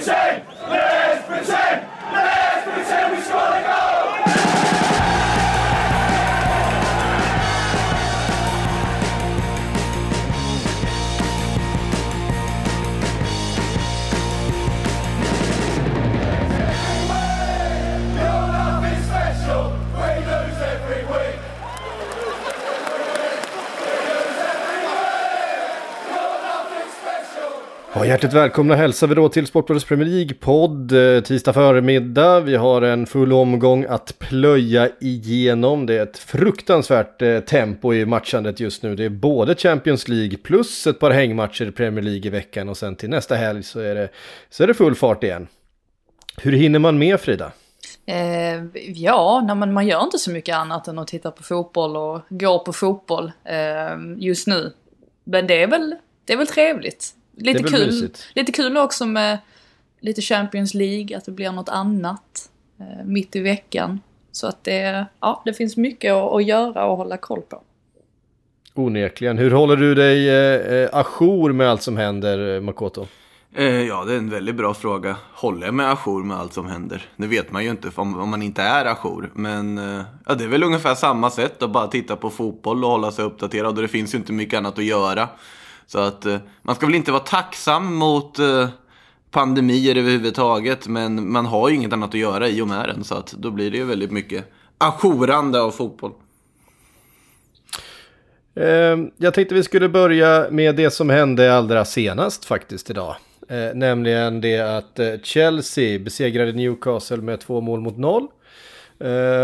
Insane! Hjärtligt välkomna hälsar vi då till Sportbladets Premier League-podd eh, tisdag förmiddag. Vi har en full omgång att plöja igenom. Det är ett fruktansvärt eh, tempo i matchandet just nu. Det är både Champions League plus ett par hängmatcher i Premier League i veckan och sen till nästa helg så är det, så är det full fart igen. Hur hinner man med Frida? Eh, ja, nej, man gör inte så mycket annat än att titta på fotboll och gå på fotboll eh, just nu. Men det är väl, det är väl trevligt. Lite Det är väl kul. mysigt. Lite kul också med lite Champions League, att det blir något annat eh, mitt i veckan. Så att det, ja, det finns mycket att, att göra och hålla koll på. Onekligen. Hur håller du dig eh, eh, ajour med allt som händer, eh, Makoto? Eh, ja, det är en väldigt bra fråga. Håller jag mig ajour med allt som händer? Det vet man ju inte om, om man inte är ajour. Men eh, ja, det är väl ungefär samma sätt att bara titta på fotboll och hålla sig uppdaterad. Och det finns ju inte mycket annat att göra. Så att eh, man ska väl inte vara tacksam mot eh, pandemier överhuvudtaget. Men man har ju inget annat att göra i och med den. Så att då blir det ju väldigt mycket ajourande av fotboll. Eh, jag tänkte vi skulle börja med det som hände allra senast faktiskt idag. Nämligen det att Chelsea besegrade Newcastle med två mål mot noll.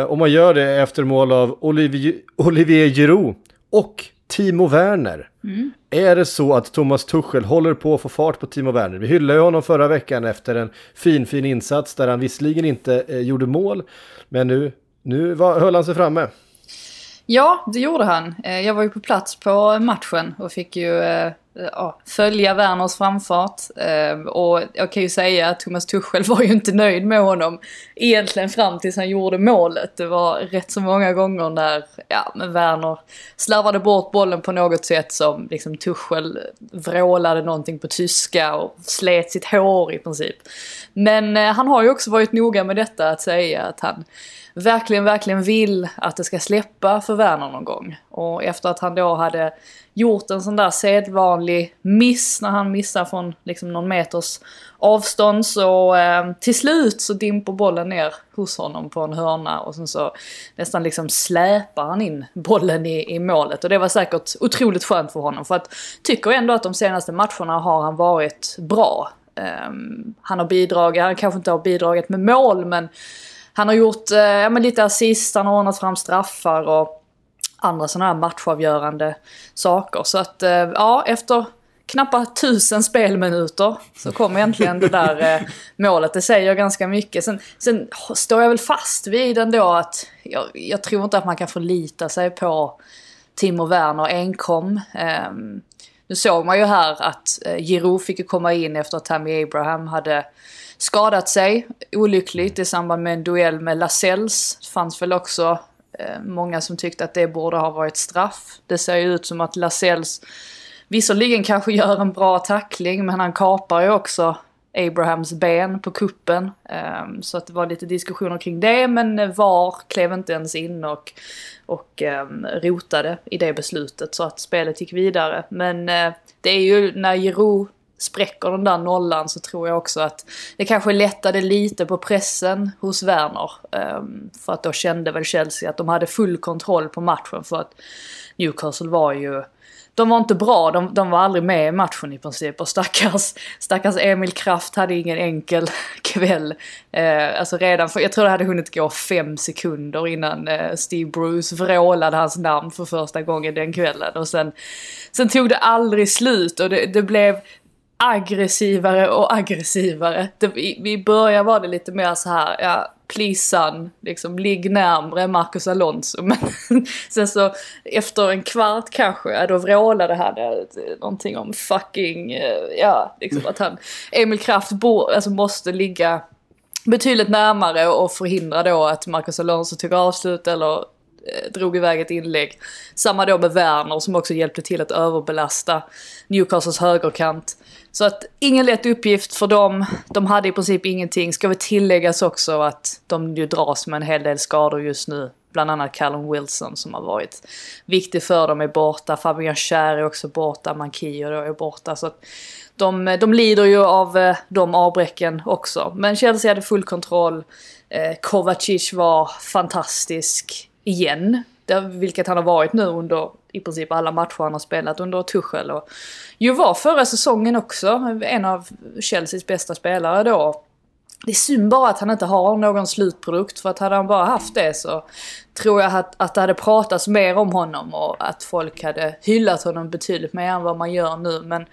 Och man gör det efter mål av Olivier, Olivier Giroud och Timo Werner. Är det så att Thomas Tuchel håller på att få fart på Timo Werner? Vi hyllade honom förra veckan efter en fin, fin insats där han visserligen inte eh, gjorde mål. Men nu, nu var, höll han sig framme. Ja, det gjorde han. Eh, Jag var ju på plats på matchen och fick ju eh, ja, följa Werners framfart. Eh, Och jag kan ju säga att Thomas Tuchel var ju inte nöjd med honom egentligen fram tills han gjorde målet. Det var rätt så många gånger när ja, men Werner slarvade bort bollen på något sätt som liksom Tuchel vrålade någonting på tyska och slet sitt hår i princip. Men eh, han har ju också varit noga med detta att säga att han verkligen, verkligen vill att det ska släppa för Werner någon gång. Och efter att han då hade gjort en sån där sedvanlig miss när han missar från liksom någon meters avstånd så eh, till slut så dimper bollen ner hos honom på en hörna och sen så nästan liksom släpar han in bollen i, i målet och det var säkert otroligt skönt för honom för att tycker ändå att de senaste matcherna har han varit bra. Eh, han har bidragit, han kanske inte har bidragit med mål men han har gjort eh, ja, men lite assist, han har ordnat fram straffar och andra sådana här matchavgörande saker. Så att eh, ja, efter knappt tusen spelminuter så kom äntligen det där eh, målet. Det säger ganska mycket. Sen, sen står jag väl fast vid ändå att jag, jag tror inte att man kan förlita sig på Timo Werner enkom. Eh, nu såg man ju här att eh, Giroud fick ju komma in efter att Tammy Abraham hade skadat sig olyckligt i samband med en duell med Lascelles. Det fanns väl också Eh, många som tyckte att det borde ha varit straff. Det ser ju ut som att Lasells visserligen kanske gör en bra tackling men han kapar ju också Abrahams ben på kuppen. Ehm, så att det var lite diskussioner kring det men VAR klev inte ens in och, och ehm, rotade i det beslutet så att spelet gick vidare. Men eh, det är ju när Giroud spräcker den där nollan så tror jag också att det kanske lättade lite på pressen hos Werner. Um, för att då kände väl Chelsea att de hade full kontroll på matchen för att Newcastle var ju de var inte bra, de, de var aldrig med i matchen i princip. Och stackars, stackars Emil Kraft hade ingen enkel kväll. Eh, alltså redan för, jag tror det hade hunnit gå fem sekunder innan eh, Steve Bruce vrålade hans namn för första gången den kvällen. Och sen, sen tog det aldrig slut och det, det blev aggressivare och aggressivare. Det, i, I början var det lite mer så här, ja, please son, liksom ligg närmre Marcus Alonso. Men sen så efter en kvart kanske, ja, då vrålade han någonting om fucking, eh, ja, liksom att han, Emil Kraft bo, alltså måste ligga betydligt närmare och förhindra då att Marcus Alonso tog avslut eller eh, drog iväg ett inlägg. Samma då med Werner som också hjälpte till att överbelasta Newcastles högerkant. Så att ingen lätt uppgift för dem. De hade i princip ingenting. Ska väl tilläggas också att de ju dras med en hel del skador just nu. Bland annat Callum Wilson som har varit viktig för dem är borta. Fabian Schär är också borta. Mankio då är borta. Så att de, de lider ju av eh, de avbräcken också. Men Chelsea hade full kontroll. Eh, Kovacic var fantastisk igen. Vilket han har varit nu under i princip alla matcher han har spelat under Tuchel. Och ju var förra säsongen också en av Chelseas bästa spelare då. Det är synd bara att han inte har någon slutprodukt för att hade han bara haft det så tror jag att, att det hade pratats mer om honom och att folk hade hyllat honom betydligt mer än vad man gör nu. Men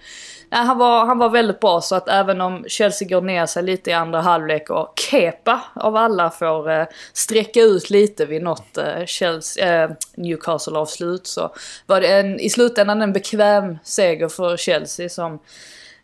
nej, han, var, han var väldigt bra så att även om Chelsea går ner sig lite i andra halvlek och Kepa av alla får eh, sträcka ut lite vid något eh, Chelsea, eh, Newcastle-avslut så var det en, i slutändan en bekväm seger för Chelsea som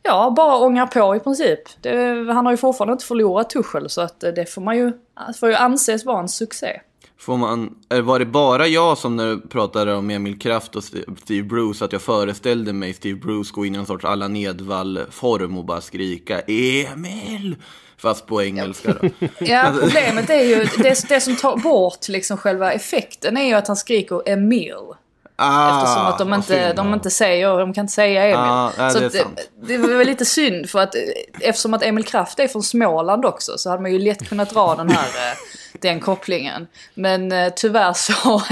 Ja, bara ångar på i princip. Det, han har ju fortfarande inte förlorat Tuchel så att det får man ju, får ju anses vara en succé. Får man, var det bara jag som när du pratade om Emil Kraft och Steve Bruce att jag föreställde mig Steve Bruce gå in i en sorts alla Nedvall-form och bara skrika Emil! Fast på engelska då. ja, problemet är ju, det, det som tar bort liksom själva effekten är ju att han skriker Emil. Ah, Eftersom att de inte, de inte säger, de kan inte säga Emil. Ah, ja, så det, är det, det var lite synd för att eftersom att Emil Kraft är från Småland också så hade man ju lätt kunnat dra den här eh, den kopplingen. Men eh, tyvärr så,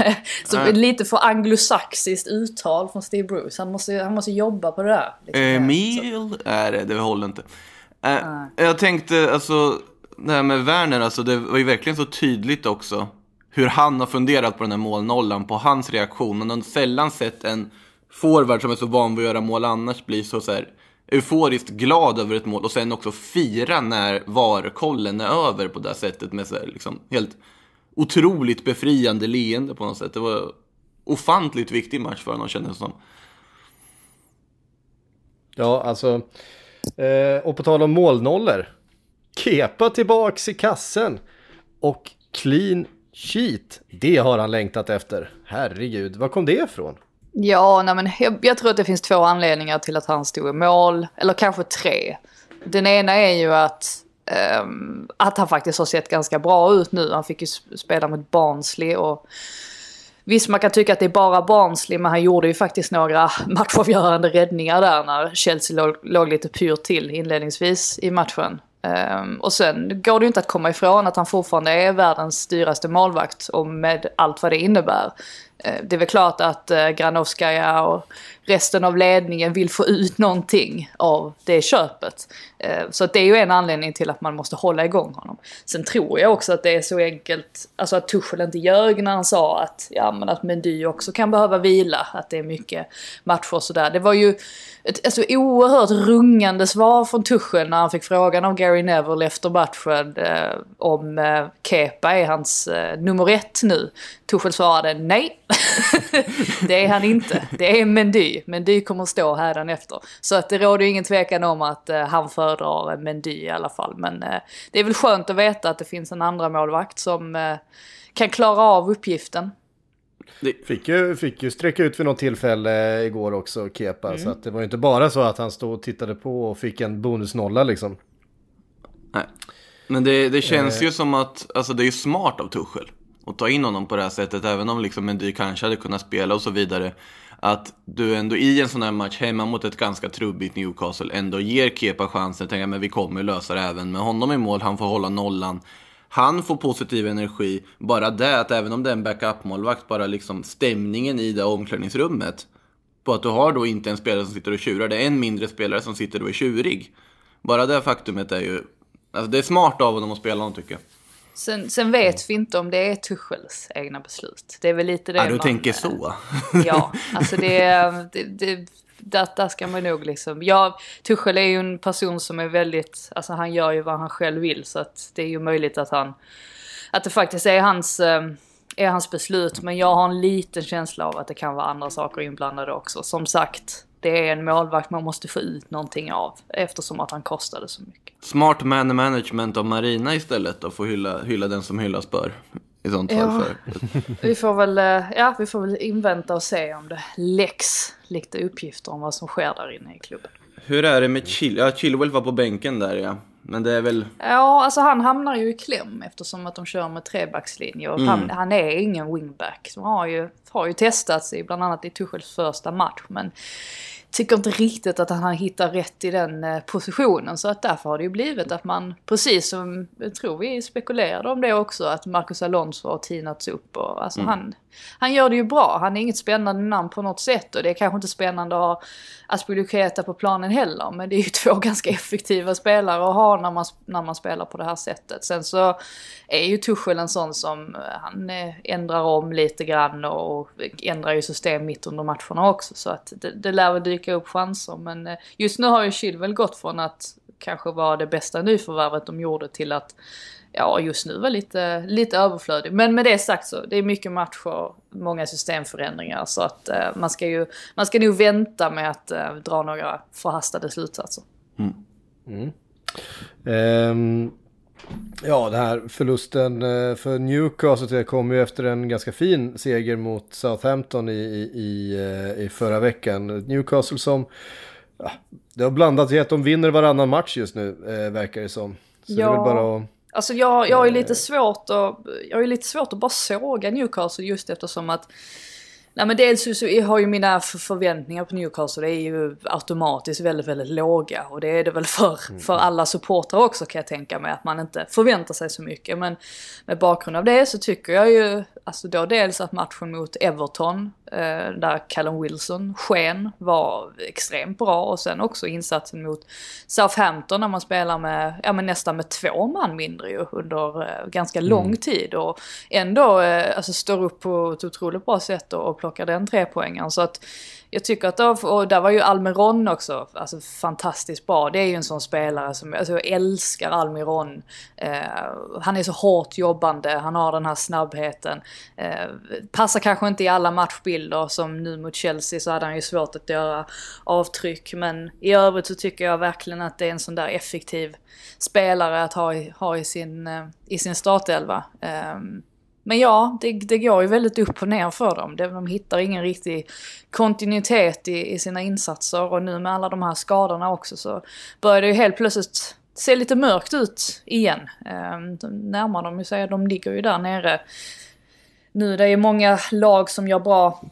så mm. lite för anglosaxiskt uttal från Steve Bruce. Han måste, han måste jobba på det där. Liksom. Emil? Nej, det, det håller inte. Äh, jag tänkte, alltså, det här med Werner, alltså, det var ju verkligen så tydligt också hur han har funderat på den här målnollan, på hans reaktion. Man har sällan sett en forward som är så van vid att göra mål annars bli så, så här, euforiskt glad över ett mål och sen också fira när VAR-kollen är över på det sättet med så här, liksom, helt otroligt befriande leende på något sätt. Det var ofantligt viktig match för honom kändes det som. Ja, alltså. Eh, och på tal om målnollor. Kepa tillbaks i kassen. Och clean Shit, Det har han längtat efter. Herregud, var kom det ifrån? Ja, nej men jag, jag, tror att det finns två anledningar till att han stod i mål. Eller kanske tre. Den ena är ju att, um, att han faktiskt har sett ganska bra ut nu. Han fick ju spela mot Barnsley och Visst, man kan tycka att det är bara Barnsley, men han gjorde ju faktiskt några matchavgörande räddningar där när Chelsea låg, låg lite pyrt till inledningsvis i matchen. Um, och sen går det ju inte att komma ifrån att han fortfarande är världens dyraste målvakt och med allt vad det innebär. Eh, det är väl klart att eh, Granovskaja och resten av ledningen vill få ut någonting av det köpet. Eh, så det är ju en anledning till att man måste hålla igång honom. Sen tror jag också att det är så enkelt, alltså att Tuchel inte ljög när han sa att, ja men att Mendy också kan behöva vila, att det är mycket matcher och sådär. Det var ju ett alltså, oerhört rungande svar från Tuchel när han fick frågan av Gary Neville efter matchen eh, om eh, Kepa är hans eh, nummer ett nu. Tuchel svarade nej, det är han inte. Det är Mendy. Mendy. kommer att stå här efter. Så att det råder ingen tvekan om att eh, han föredrar Mendy i alla fall. Men eh, det är väl skönt att veta att det finns en andra målvakt som eh, kan klara av uppgiften. Fick ju, fick ju sträcka ut vid något tillfälle igår också, Kepa. Mm. Så att det var ju inte bara så att han stod och tittade på och fick en bonusnolla liksom. Nej. Men det, det känns eh. ju som att, alltså det är ju smart av Tuchel och ta in honom på det här sättet, även om liksom Mendy kanske hade kunnat spela och så vidare att du ändå i en sån här match hemma mot ett ganska trubbigt Newcastle ändå ger Kepa chansen. Tänker men vi kommer lösa det även med honom i mål. Han får hålla nollan. Han får positiv energi. Bara det att även om det är en backup-målvakt, bara liksom stämningen i det omklädningsrummet. På att du har då inte en spelare som sitter och tjurar, det är en mindre spelare som sitter och är tjurig. Bara det faktumet är ju... Alltså det är smart av honom att spela honom tycker jag. Sen, sen, vet vi inte om det är Tuchels egna beslut. Det är väl lite det ja, du man, tänker så? Ja, alltså det, det, det där, där ska man nog liksom... Ja, Tuchel är ju en person som är väldigt... Alltså han gör ju vad han själv vill så att det är ju möjligt att han... Att det faktiskt är hans, eh, är hans beslut. Men jag har en liten känsla av att det kan vara andra saker inblandade också. Som sagt, det är en målvakt man måste få ut någonting av eftersom att han kostade så mycket. Smart man management av Marina istället och få hylla, hylla den som hyllas bör. I sånt fall. Ja. För. vi, får väl, eh, ja, vi får väl invänta och se om det läcks lite uppgifter om vad som sker där inne i klubben. Hur är det med Chill? Ja, Chilwell var på bänken där ja. Men det är väl... Ja, alltså han hamnar ju i kläm eftersom att de kör med trebackslinje. Och han, han är ingen wingback. De har ju, har ju testats i bland annat i Tuchels första match. Men tycker inte riktigt att han har hittat rätt i den eh, positionen. Så att därför har det ju blivit att man, precis som jag tror vi spekulerade om det också, att Marcus Alonso har tinats upp. Och, alltså han, han gör det ju bra. Han är inget spännande namn på något sätt och det är kanske inte spännande att ha Aspilicueta på planen heller. Men det är ju två ganska effektiva spelare att ha när man, när man spelar på det här sättet. Sen så är ju Tuchel en sån som eh, han eh, ändrar om lite grann och ändrar ju system mitt under matcherna också. Så att det, det lär väl dyka upp chanser. Men eh, just nu har ju Chilwell gått från att kanske vara det bästa nyförvärvet de gjorde till att ja, just nu var lite, lite överflödig. Men med det sagt så, det är mycket matcher, många systemförändringar. Så att eh, man ska ju, man ska nog vänta med att eh, dra några förhastade slutsatser. Ehm, ja, den här förlusten eh, för Newcastle det kom ju efter en ganska fin seger mot Southampton i, i, i, eh, i förra veckan. Newcastle som, ja, det har blandat i att de vinner varannan match just nu, eh, verkar det som. Så det är Ja. väl bara att... Alltså jag, jag har ju lite svårt att, jag har lite svårt att bara såga Newcastle just eftersom att Nej men dels så- har ju mina för- förväntningar på Newcastle det är ju automatiskt väldigt, väldigt låga. Och det är det väl för, för alla supportrar också kan jag tänka mig. Att man inte förväntar sig så mycket. Men med bakgrund av det så tycker jag ju, alltså då dels att matchen mot Everton, eh, där Callum Wilson sken, var extremt bra. Och sen också insatsen mot Southampton när man spelar med, ja men nästan med två man mindre ju under eh, ganska lång tid. Och ändå eh, alltså, står upp på ett otroligt bra sätt och, och plockar den tre poängen. Så att jag tycker att, och där var ju Almiron också, alltså fantastiskt bra. Det är ju en sån spelare som, alltså jag älskar Almiron. Eh, han är så hårt jobbande, han har den här snabbheten. Eh, passar kanske inte i alla matchbilder som nu mot Chelsea så hade han ju svårt att göra avtryck. Men i övrigt så tycker jag verkligen att det är en sån där effektiv spelare att ha i, ha i sin, eh, i sin startelva. Eh, men ja, det, det går ju väldigt upp och ner för dem. De hittar ingen riktig kontinuitet i, i sina insatser och nu med alla de här skadorna också så börjar det ju helt plötsligt se lite mörkt ut igen. Eh, de närmar de ju sig, de ligger ju där nere. Nu det är många lag som gör bra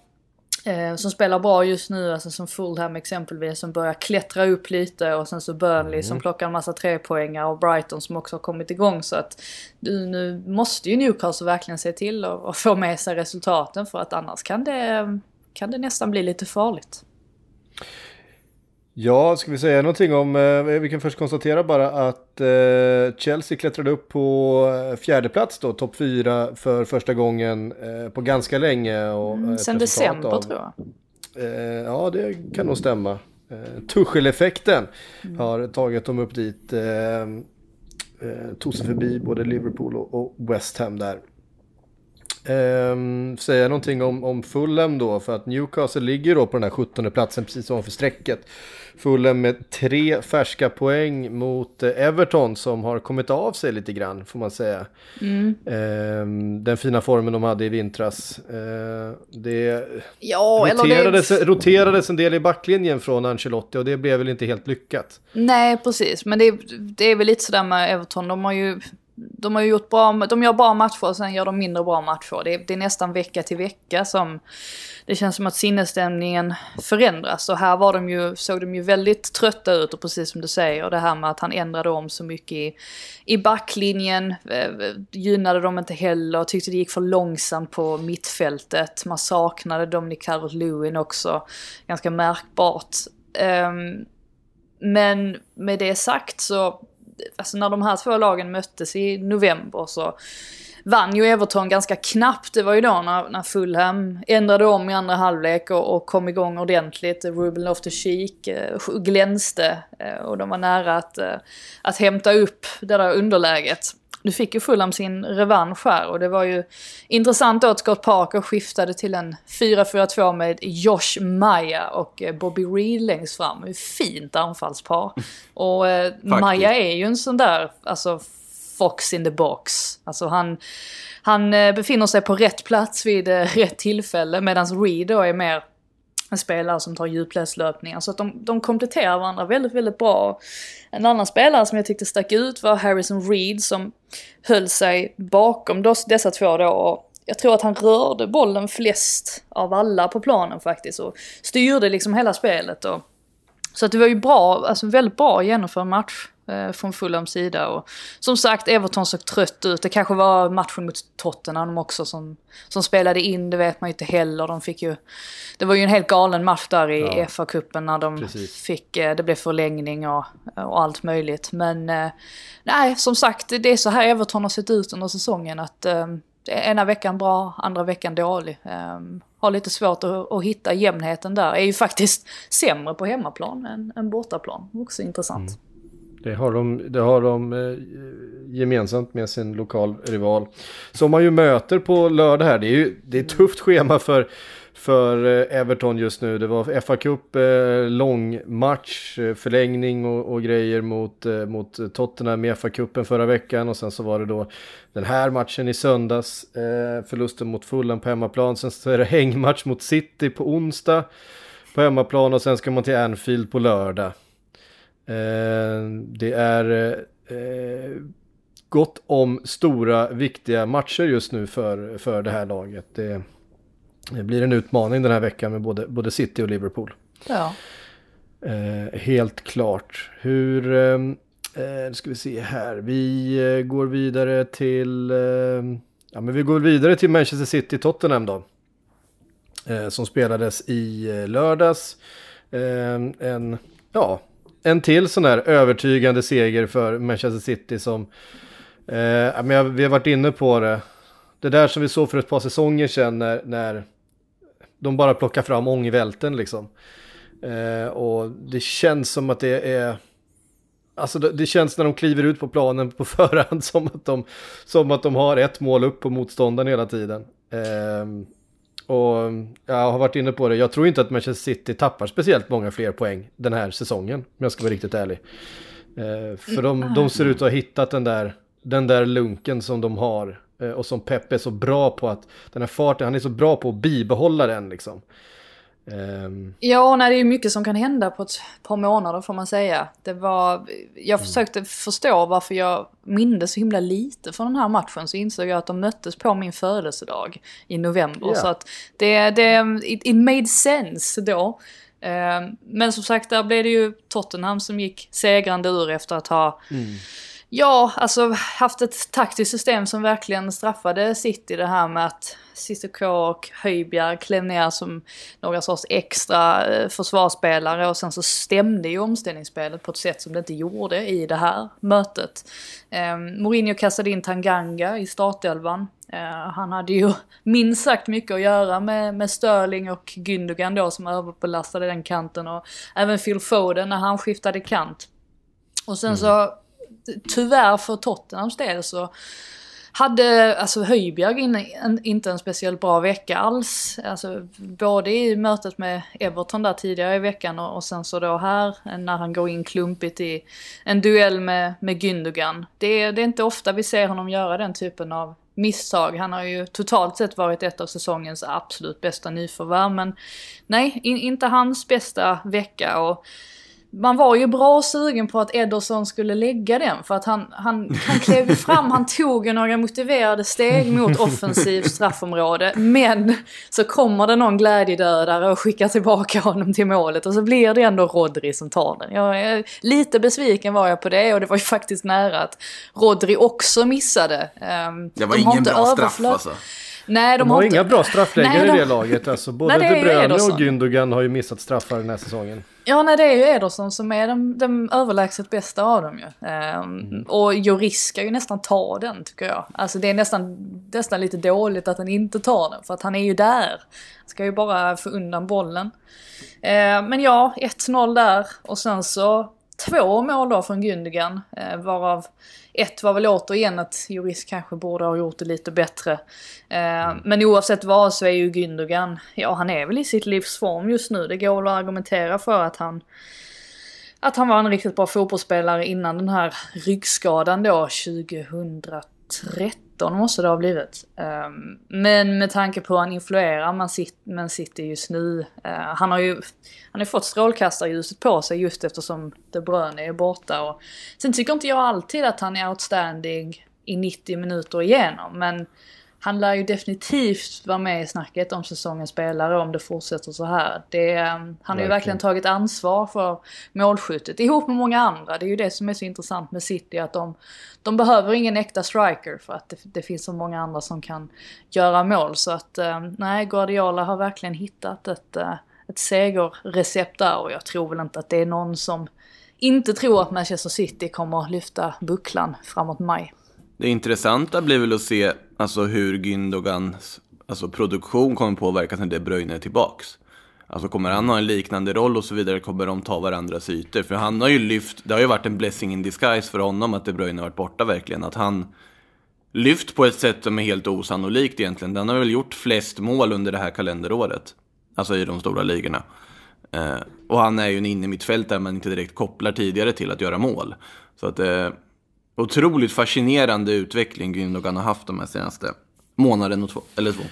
eh, som spelar bra just nu, alltså som Fulham exempelvis, som börjar klättra upp lite och sen så Burnley som plockar en massa trepoängar och Brighton som också har kommit igång så att nu måste ju Newcastle verkligen se till att att få med sig resultaten för att annars kan det, kan det nästan bli lite farligt. Ja, ska vi säga någonting om, eh, vi kan först konstatera bara att eh, Chelsea klättrade upp på eh, fjärde plats då, topp fyra för första gången på ganska länge. Och, ett Sen december av- tror jag. Ja, det kan nog stämma. Tuchel-effekten Mm. har tagit dem upp dit. Tog sig förbi både Liverpool och, West Ham där. Eh, säga någonting om, om Fulham då, för att Newcastle ligger då på den här 17 platsen precis ovanför strecket. Fulham med tre färska poäng mot eh, Everton som har kommit av sig lite grann får man säga. Mm. Eh, den fina formen de hade i vintras. Eh, det Ja, roterades, det... roterades en del i backlinjen från Ancelotti och det blev väl inte helt lyckat. Nej, precis. Men det, det är väl lite sådär med Everton. De har ju, de har ju gjort bra, de gör bra matcher och sen gör de mindre bra matcher. Det, är- det är nästan vecka till vecka som det känns som att sinnesstämningen förändras. Och här var de ju, såg de ju väldigt trötta ut och precis som du säger, det här med att han ändrade om så mycket i, i backlinjen. Eh, eh gynnade dem inte heller, tyckte det gick för långsamt på mittfältet. Man saknade Dominic Calvert-Lewin också, ganska märkbart. Um, men med det sagt så, alltså när de här två lagen möttes i november så vann ju Everton ganska knappt. Det var ju då när, när Fulham ändrade om i andra halvlek och, och kom igång ordentligt. Ruben Loftus-Cheek eh, glänste eh, och de var nära att, eh, att hämta upp det där underläget. Nu fick ju Fulham sin revansch här och det var ju intressant att Scott Parker skiftade till en 4-4-2 med Josh Maya och eh, Bobby Reed längst fram. Fint anfallspar. Och eh, Maya är ju en sån där, alltså fox in the box. Alltså han, han eh, befinner sig på rätt plats vid eh, rätt tillfälle medan Reed då är mer en spelare som tar djupledslöpningar. Så att de, de kompletterar varandra väldigt, väldigt bra. En annan spelare som jag tyckte stack ut var Harrison Reed som höll sig bakom dessa två då. Och jag tror att han rörde bollen flest av alla på planen faktiskt och styrde liksom hela spelet. Och, så att det var ju bra, alltså väldigt bra genomförd match eh, från Fulhams sida. Och som sagt, Everton såg trött ut. Det kanske var matchen mot Tottenham också som, som spelade in, det vet man ju inte heller. De fick ju, det var ju en helt galen match där i ja, FA-cupen när de precis. fick, eh, det blev förlängning och, och allt möjligt. Men eh, nej, som sagt, det är så här Everton har sett ut under säsongen. att eh, ena veckan bra, andra veckan dålig. Um, har lite svårt att, att, hitta jämnheten där. Är ju faktiskt sämre på hemmaplan än, än bortaplan. Också intressant. Mm. Det har de, det har de eh, gemensamt med sin lokal rival. Som man ju möter på lördag här. Det är ju det är ett tufft schema för, för eh, Everton just nu. Det var FA Cup, eh, lång match, eh, förlängning och, och, grejer mot, eh, mot Tottenham i FA-cupen förra veckan. Och sen så var det då den här matchen i söndags, eh, förlusten mot Fulham på hemmaplan. Sen så är det hängmatch mot City på onsdag på hemmaplan och sen ska man till Anfield på lördag. Eh, det är gott om stora viktiga matcher just nu för, för det här laget. Det, det blir en utmaning den här veckan med både, både City och Liverpool. Ja. Eh, helt klart. Hur, ehm, eh, ska vi se här, vi eh, går vidare till, eh, ja men vi går vidare till Manchester City-Tottenham då. Eh, som spelades i eh, lördags. Ehm, en, ja, en till sån här övertygande seger för Manchester City som, eh, men vi har varit inne på det. Det där som vi såg för ett par säsonger sedan när, när de bara plockar fram ångvälten liksom. Eh, och det känns som att det är... Alltså det, det, känns när de kliver ut på planen på förhand som att de, som att de har ett mål upp på motståndaren hela tiden. Eh, och jag har varit inne på det, jag tror inte att Manchester City tappar speciellt många fler poäng den här säsongen, om jag ska vara riktigt ärlig. Eh, för de, de ser ut att ha hittat den där, den där lunken som de har och som Pep är så bra på att, den här farten, han är så bra på att bibehålla den liksom. Um... Ja, nej, det är mycket som kan hända på ett par månader får man säga. Det var, jag mm. försökte mm. förstå varför jag mindes så himla lite från den här matchen. Så insåg jag att de möttes på min födelsedag i november. Yeah. Så att det, det it, it made sense då. Um, men som sagt, där blev det ju Tottenham som gick segrande ur efter att ha mm Ja, alltså haft ett taktiskt system som verkligen straffade City det här med att Cissoko och Höjbjerg klev ner som några sorts extra eh, försvarsspelare och sen så stämde ju omställningsspelet på ett sätt som det inte gjorde i det här mötet. Eh, Mourinho kastade in Tanganga i startelvan. Eh, han hade ju minst sagt mycket att göra med, med Sterling och Gündogan då som överbelastade den kanten och även Phil Foden när han skiftade kant. Och sen mm tyvärr för Tottenhams del så hade alltså Höjbjerg in, en, inte en speciellt bra vecka alls. Alltså både i mötet med Everton där tidigare i veckan och, och sen så då här när han går in klumpigt i en duell med, med Gündogan. Det, det är inte ofta vi ser honom göra den typen av misstag. Han har ju totalt sett varit ett av säsongens absolut bästa nyförvärv men nej, in, inte hans bästa vecka och man var ju bra sugen på att Ederson skulle lägga den för att han, han, han klev fram, han tog några motiverade steg mot offensivt straffområde. Men så kommer det någon glädjedödare och skickar tillbaka honom till målet och så blir det ändå Rodri som tar den. Jag lite besviken var jag på det och det var ju faktiskt nära att Rodri också missade. Um, det var de ingen bra straff alltså. Nej, de, de har, inte... inga bra straffläggare i det laget. Alltså, både nej, De Bruyne och Gündogan har ju missat straffar den här säsongen. Ja, nej det är ju Ederson som är den, den överlägset bästa av dem ju. Um, mm. Och Joris ska ju nästan ta den tycker jag. Alltså det är nästan, nästan lite dåligt att han inte tar den för att han är ju där. Ska ju bara få undan bollen. Uh, men ja, 1-0 där och sen så två mål då från Gündogan. Uh, varav ett var väl återigen att Juris kanske borde ha gjort det lite bättre. Eh, mm. Men oavsett vad så är ju Gündogan, ja han är väl i sitt livs form just nu. Det går att argumentera för att han att han var en riktigt bra fotbollsspelare innan den här ryggskadan då 2013 19 måste det ha blivit. Ehm, men med tanke på hur han influerar Man sitter Man just nu. Eh, han har ju han har fått strålkastarljuset på sig just eftersom De Bruyne är borta. Och, sen tycker inte jag alltid att han är outstanding i 90 minuter igenom. Men han lär ju definitivt vara med i snacket om säsongens spelare om det fortsätter så här. Det, han har ju verkligen tagit ansvar för målskyttet ihop med många andra. Det är ju det som är så intressant med City att de, de behöver ingen äkta striker för att det, det, finns så många andra som kan göra mål. Så att eh, nej, Guardiola har verkligen hittat ett, eh, ett segerrecept där och jag tror väl inte att det är någon som inte tror att Manchester City kommer lyfta bucklan framåt maj. Det intressanta blir väl att se alltså, hur Gündogans alltså, produktion kommer påverkas när De Bruyne är tillbaks. Alltså kommer han ha en liknande roll och så vidare, kommer de ta varandras ytor? För han har ju lyft, det har ju varit en blessing in disguise för honom att De Bruyne har varit borta verkligen. Att han lyft på ett sätt som är helt osannolikt egentligen. Den har väl gjort flest mål under det här kalenderåret. Alltså i de stora ligorna. Eh, och han är ju en innermittfältare man inte direkt kopplar tidigare till att göra mål. Så att eh, otroligt fascinerande utveckling Gündogan har haft de här senaste månaden och två, eller två.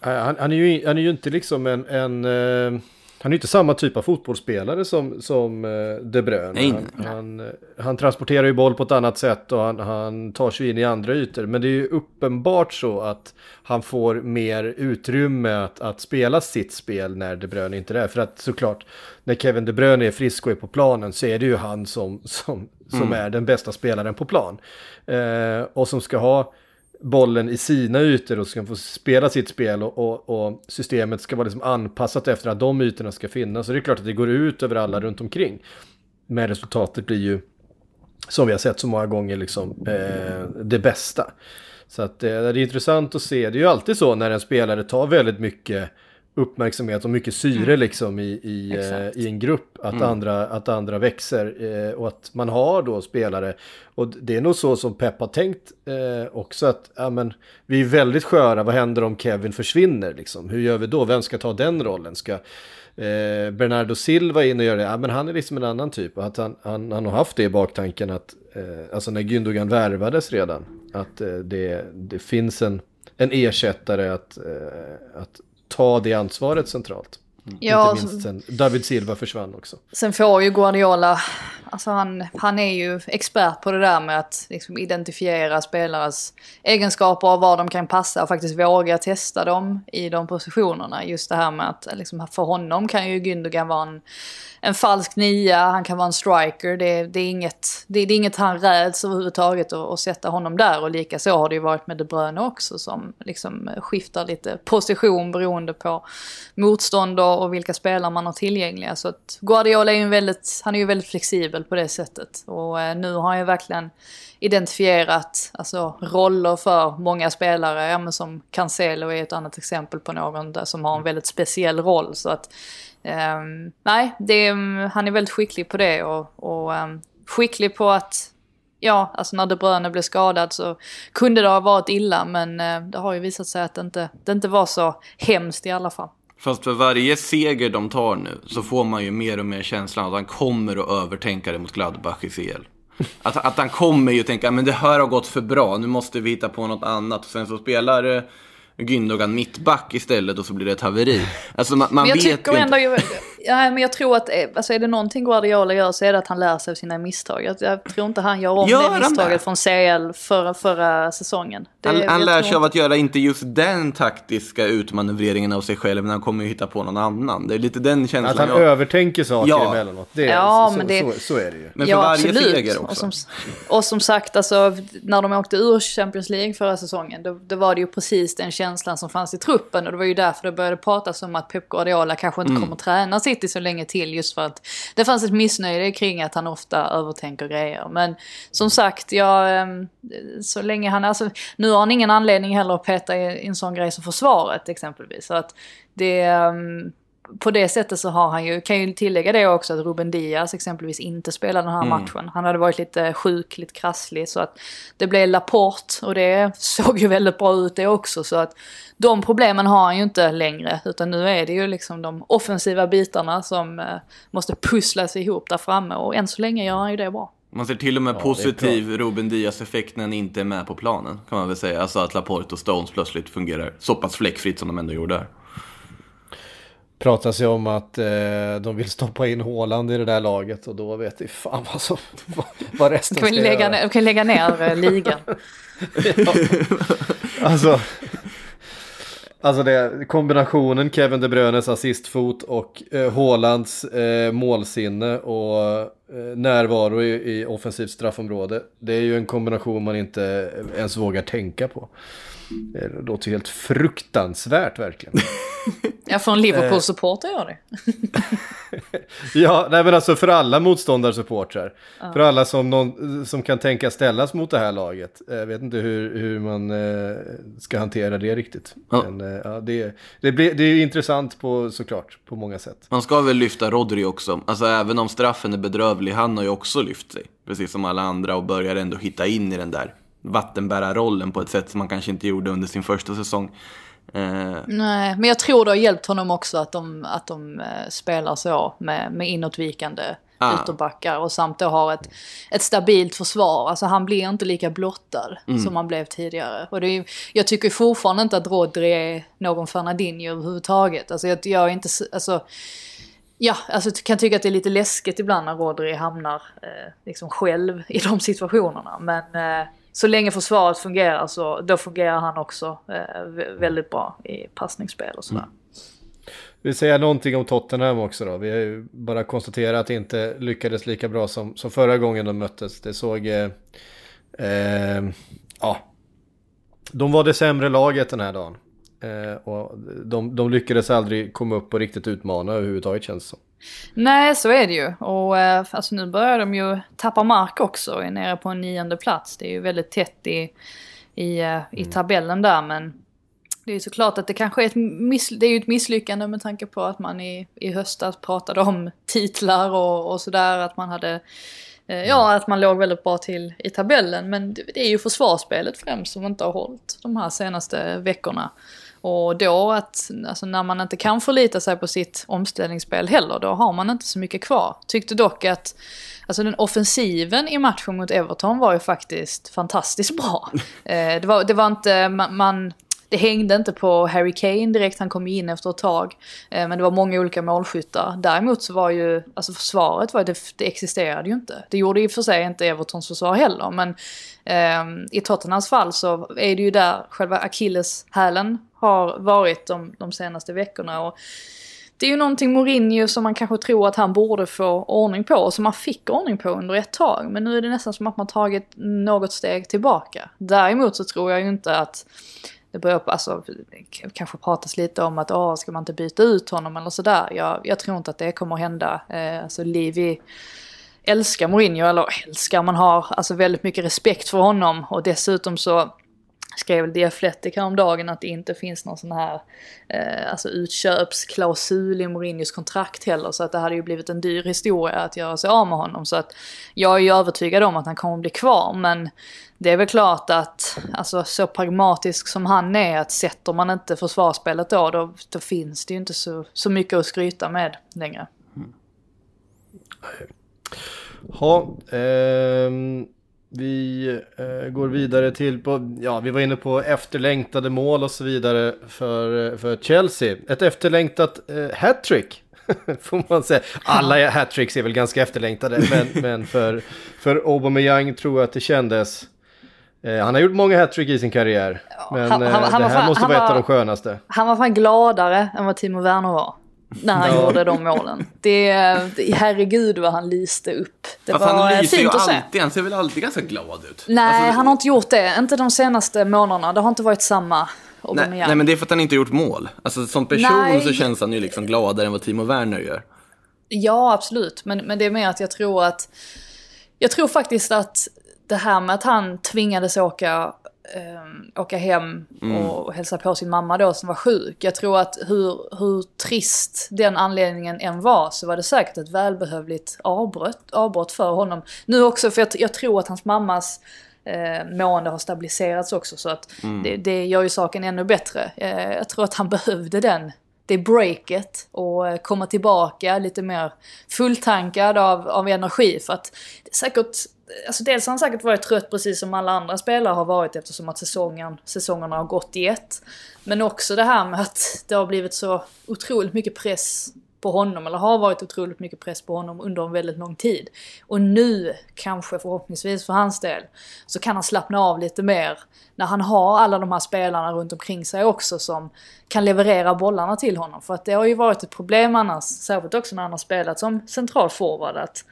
Han, han, är ju, han är ju inte liksom en, en uh, han är inte samma typ av fotbollsspelare som, som uh, De Bruyne. Nej, han, han, han, transporterar ju boll på ett annat sätt och han, han tar sig in i andra ytor. Men det är ju uppenbart så att han får mer utrymme att, att spela sitt spel när De Bruyne inte är där. För att såklart, när Kevin De Bruyne är frisk och är på planen så är det ju han som, som, som mm. är den bästa spelaren på plan. Uh, och som ska ha bollen i sina ytor och ska få spela sitt spel och, och, och, systemet ska vara liksom anpassat efter att de ytorna ska finnas. Så det är klart att det går ut över alla runt omkring. Men resultatet blir ju, som vi har sett så många gånger, liksom, eh, det bästa. Så att, eh, det är intressant att se. Det är ju alltid så när en spelare tar väldigt mycket uppmärksamhet och mycket syre mm. liksom i, i, eh, i en grupp. Att, mm. andra, att andra växer eh, och att man har då spelare. Och det är nog så som Pep har tänkt eh, också att ja, men, vi är väldigt sköra. Vad händer om Kevin försvinner? Liksom? Hur gör vi då? Vem ska ta den rollen? Ska eh, Bernardo Silva in och göra det? Ja, men han är liksom en annan typ. Och att han, han, han har haft det i baktanken att eh, alltså när Gündogan värvades redan. Att eh, det, det finns en, en ersättare att, att ta det ansvaret centralt. Ja, Inte minst sen David Silva försvann också. Sen får ju Guardiola, alltså han, han är ju expert på det där med att liksom identifiera spelares egenskaper och var de kan passa och faktiskt våga testa dem i de positionerna. Just det här med att liksom, för honom kan ju Gündogan vara en en falsk nia, han kan vara en striker. Det, det är, inget, det, det, är inget han räds överhuvudtaget att, att sätta honom där. Och likaså har det ju varit med De Bruyne också som liksom skiftar lite position beroende på motstånd och vilka spelare man har tillgängliga. Så att Guardiola är ju väldigt, han är ju väldigt flexibel på det sättet. Och eh, nu har han ju verkligen identifierat alltså, roller för många spelare. Ja, men som Cancelo är ett annat exempel på någon där som har en väldigt speciell roll. Så att Um, nej, det, mm, han är väldigt skicklig på det och, och um, skicklig på att ja, alltså när De Bruyne blev skadad så kunde det ha varit illa men eh, det har ju visat sig att det inte, det inte var så hemskt i alla fall. Fast för varje seger de tar nu så får man ju mer och mer känslan att han kommer att övertänka det mot Gladbach i CL. Att, att han kommer ju tänka, men det här har gått för bra, nu måste vi hitta på något annat. Och sen så spelar eh, Gündogan mittback istället och så blir det ett haveri. Alltså man, man men jag vet tycker ändå, inte. Ja, men jag tror att eh, alltså är det någonting Guardiola gör så är det att han lär sig av sina misstag. Jag, jag tror inte han gör om gör det misstaget det? från CL förra, förra säsongen. Det, han han lär sig av att göra inte just den taktiska utmanövreringen av sig själv, men han kommer ju hitta på någon annan. Det är lite den känslan Att han jag... övertänker saker ja. emellanåt. Det, ja, så, men det... Så, så, är det ju. Men för ja, varje absolut. seger också. Och som, och som sagt, alltså, när de åkte ur Champions League förra säsongen, då, då var det ju precis den känslan som fanns i truppen. Och det var ju därför det började pratas om att Pep Guardiola kanske inte mm. kommer träna City så länge till just för att det fanns ett missnöje kring att han ofta övertänker grejer. Men som sagt, jag, ehm, så länge han, alltså, nu har han ingen anledning heller att peta i en sån grej som försvaret exempelvis. Så att det, ehm, på det sättet så har han ju, kan ju tillägga det också att Ruben Diaz exempelvis inte spelade den här mm. matchen. Han hade varit lite sjuk, lite krasslig så att det blev Laporte och det såg ju väldigt bra ut det också så att de problemen har han ju inte längre utan nu är det ju liksom de offensiva bitarna som eh, måste pusslas ihop där framme och än så länge gör han ju det bra. Man ser till och med positiv Ruben Diaz-effekt när han inte är med på planen, kan man väl säga. Alltså att Laporte och Stones plötsligt fungerar så pass fläckfritt som de ändå gjorde här. Pratas ju om att eh, de vill stoppa in Håland i det där laget och då vet vi fan vad, som, vad, vad resten Kan ska lägga göra. ner, kan lägga ner eh, ligan? Alltså, alltså det, kombinationen Kevin De Bruynes assistfot och eh, Haalands eh, målsinne och närvaro i, i offensivt straffområde. Det är ju en kombination man inte ens vågar tänka på. Det låter helt fruktansvärt verkligen. Ja, från Liverpool-supporter gör det. Ja, nej men alltså för alla motståndarsupportrar. För alla som, någon, som kan tänka ställas mot det här laget. Jag vet inte hur, hur man eh, ska hantera det riktigt. Ja. Men eh, ja, det, det, blir, det är ju intressant på, såklart, på många sätt. Man ska väl lyfta Rodri också. Alltså även om straffen är bedrövlig, han har ju också lyft sig. Precis som alla andra och börjar ändå hitta in i den där vattenbärarrollen på ett sätt som man kanske inte gjorde under sin första säsong. Eh, Nej, men jag tror det har hjälpt honom också att de, att de eh, spelar så med, med inåtvikande Ah. ytterbackar och samt då har ett, ett stabilt försvar. Alltså han blir inte lika blottad som han blev tidigare. Och det är, jag tycker fortfarande inte att Rodri är någon Fernandinho överhuvudtaget. Alltså jag, jag är inte, alltså Ja, alltså jag kan tycka att det är lite läskigt ibland när Rodri hamnar eh, liksom själv i de situationerna. Men eh, så länge försvaret fungerar så då fungerar han också eh, väldigt bra i passningsspel och sådär. Mm. Vi säger någonting om Tottenham också då. Vi har ju bara konstaterat att det inte lyckades lika bra som, som förra gången de möttes. Det såg... Eh, eh, ja. De var det sämre laget den här dagen. Eh, och de, de lyckades aldrig komma upp och riktigt utmana överhuvudtaget känns det som. Nej, så är det ju. Och eh, alltså nu börjar de ju tappa mark också, är nere på en nionde plats. Det är ju väldigt tätt i, i, eh, i tabellen där, men det är ju såklart att det kanske är ett, miss, det är ett misslyckande med tanke på att man i, i höstas pratade om titlar och, och sådär, att man hade Ja, att man låg väldigt bra till i tabellen. Men det det är ju försvarsspelet främst som inte har hållit de här senaste veckorna. Och då att, alltså när man inte kan förlita sig på sitt omställningsspel heller, då har man inte så mycket kvar. Tyckte dock att, alltså den offensiven i matchen mot Everton var ju faktiskt fantastiskt bra. Eh, det, var, det var inte, man, man det hängde inte på Harry Kane direkt, han kom ju in efter ett tag. Eh, men det var många olika målskyttar. Däremot så var ju, alltså försvaret var det, det existerade ju inte. Det gjorde i och för sig inte Evertons försvar heller, men eh, i Tottenhams fall så är det ju där själva akilleshälen har varit de, de senaste veckorna. Och det är ju någonting Mourinho som man kanske tror att han borde få ordning på och som man fick ordning på under ett tag. Men nu är det nästan som att man tagit något steg tillbaka. Däremot så tror jag ju inte att det börjar på, alltså, det kanske pratas lite om att åh, ska man inte byta ut honom eller sådär. Jag, jag tror inte att det kommer att hända. Eh, alltså Livi älskar Mourinho, eller älskar, man har alltså väldigt mycket respekt för honom och dessutom så skrev The Athletic häromdagen att det inte finns någon sån här eh, alltså utköpsklausul i Mourinhos kontrakt heller. Så att det hade ju blivit en dyr historia att göra sig av med honom. Så att jag är ju övertygad om att han kommer att bli kvar. Men det är väl klart att alltså så pragmatisk som han är att sätter man inte försvarsspelet då då, då finns det ju inte så, så mycket att skryta med längre. Mm. Ja, ehm, vi eh, går vidare till på, ja vi var inne på efterlängtade mål och så vidare för, för Chelsea. Ett efterlängtat eh, hattrick. Får man säga. Alla hattricks är väl ganska efterlängtade, men, men för, för Aubameyang tror jag att det kändes. Eh, han har gjort många hattrick i sin karriär, men han- eh, han- han det här fan- måste han vara ett av de skönaste. Han var fan gladare än vad Timo Werner var. När han Ja. gjorde de målen. Det, herregud vad han lyste upp. Det Fast var han lyser ju fint att se. alltid, han ser väl alltid ganska glad ut? Nej, Alltså, han har inte gjort det. Inte de senaste månaderna. Det har inte varit samma nej, nej, men det är för att han inte gjort mål. Alltså som person Nej. så känns han ju liksom gladare än vad Timo Werner gör. Ja, absolut. Men, men det är mer att jag tror att... Jag tror faktiskt att det här med att han tvingades åka, eh, åka hem och hälsa på sin mamma då som var sjuk. Jag tror att hur, hur trist den anledningen än var så var det säkert ett välbehövligt avbrott, avbrott för honom. Nu också för jag, jag tror att hans mammas eh, mående har stabiliserats också så att det, det gör ju saken ännu bättre. Eh, jag tror att han behövde den det breaket och eh, komma tillbaka lite mer fulltankad av, av energi. För att det säkert, alltså dels har han säkert varit trött precis som alla andra spelare har varit eftersom att säsongen, säsongerna har gått i ett. Men också det här med att det har blivit så otroligt mycket press på honom, eller har varit otroligt mycket press på honom under en väldigt lång tid. Och nu, kanske förhoppningsvis för hans del, så kan han slappna av lite mer när han har alla de här spelarna runt omkring sig också som kan leverera bollarna till honom. För att det har ju varit ett problem annars, särskilt också när han har spelat som central forward, att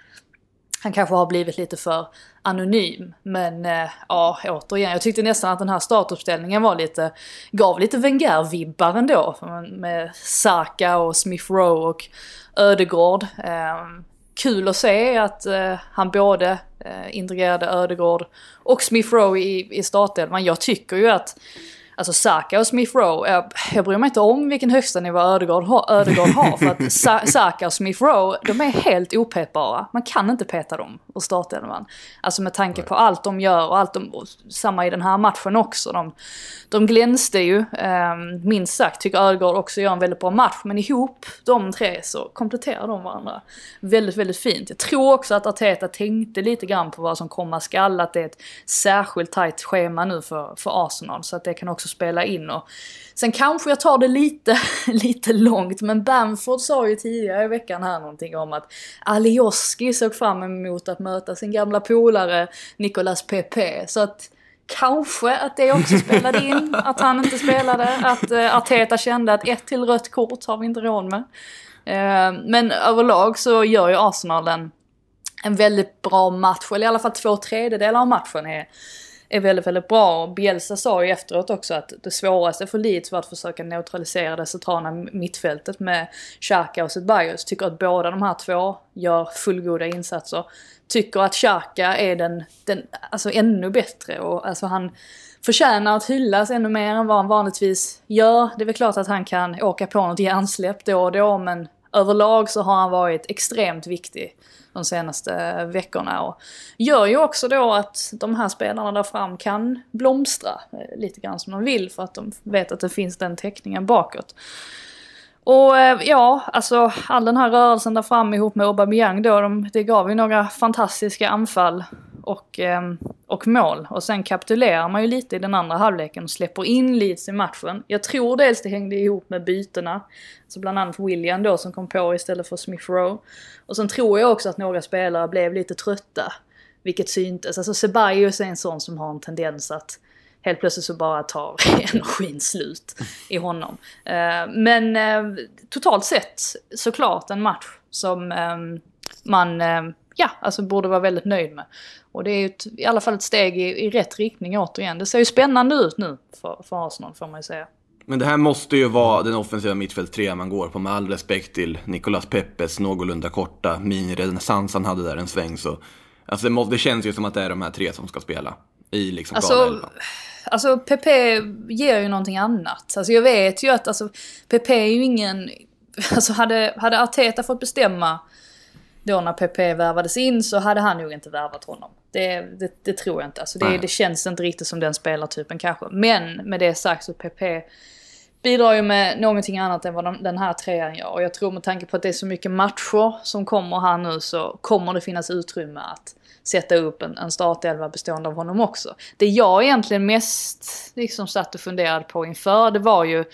han kanske har blivit lite för anonym. Men äh, ja, återigen, jag tyckte nästan att den här startuppställningen var lite, gav lite Wenger-vibbar ändå. Med Saka och Smith Rowe och Ödegård. Äh, kul att se att äh, han både äh, integrerade Ödegård och Smith Rowe i, i startelvan. Jag tycker ju att Alltså Saka och Smith Rowe, jag, jag bryr mig inte om vilken högsta nivå Ödegård, Ödegård har. För att Sa Saka och Smith Rowe, de är helt opeppbara. Man kan inte peta dem ur startelvan. Alltså med tanke på allt de gör och allt de, och samma i den här matchen också. De, de glänste ju, eh, minst sagt. Tycker Ödegård också gör en väldigt bra match. Men ihop, de tre, så kompletterar de varandra väldigt, väldigt fint. Jag tror också att Arteta tänkte lite grann på vad som komma skall. Att det är ett särskilt tajt schema nu för, för Arsenal. Så att det kan också spela in. Och sen kanske jag tar det lite, lite långt, men Bamford sa ju tidigare i veckan här någonting om att Alioski såg fram emot att möta sin gamla polare Nicolas Pepe. Så att Kanske att det också spelade in, att han inte spelade. Att uh, Arteta kände att ett till rött kort har vi inte råd med. Uh, men överlag så gör ju Arsenal en, en väldigt bra match, eller i alla fall två tredjedelar av matchen är är väldigt, väldigt bra. Och Bielsa sa ju efteråt också att det svåraste för Leeds var att försöka neutralisera det centrala mittfältet med Xhaka och Zedbajos. Tycker att båda de här två gör fullgoda insatser. Tycker att Xhaka är den, den, alltså ännu bättre och alltså han förtjänar att hyllas ännu mer än vad han vanligtvis gör. Det är väl klart att han kan åka på något hjärnsläpp då och då men överlag så har han varit extremt viktig de senaste veckorna. Och gör ju också då att de här spelarna där fram kan blomstra eh, lite grann som de vill för att de vet att det finns den täckningen bakåt. Och eh, ja, alltså all den här rörelsen där fram ihop med Aubameyang då, de, det gav ju några fantastiska anfall och, ehm, och mål. Och sen kapitulerar man ju lite i den andra halvleken och släpper in Leeds i matchen. Jag tror dels det hängde ihop med bytena. Så bland annat William då som kom på istället för Smith Rowe. Och sen tror jag också att några spelare blev lite trötta. Vilket syntes. Alltså Ceballos är en sån som har en tendens att helt plötsligt så bara tar energin slut i honom. Eh, men eh, totalt sett såklart en match som ehm, man ehm, ja, alltså borde vara väldigt nöjd med. Och det är ju ett, i alla fall ett steg i, i rätt riktning återigen. Det ser ju spännande ut nu för, för Arsenal får man ju säga. Men det här måste ju vara den offensiva mittfältstrean man går på med all respekt till Nicolas Peppes någorlunda korta minirenässans han hade där en sväng. Så, alltså det, måste, det känns ju som att det är de här tre som ska spela i liksom alltså, alltså Pepe ger ju någonting annat. Alltså jag vet ju att alltså, Pepe är ju ingen... Alltså hade, hade Arteta fått bestämma då när PP värvades in så hade han nog inte värvat honom. Det, det, det tror jag inte. Alltså det, det, känns inte riktigt som den spelartypen kanske. Men med det sagt så PP bidrar ju med någonting annat än vad de, den här trean gör. Och jag tror med tanke på att det är så mycket matcher som kommer här nu så kommer det finnas utrymme att sätta upp en, en startelva bestående av honom också. Det jag egentligen mest liksom satt och funderade på inför det var ju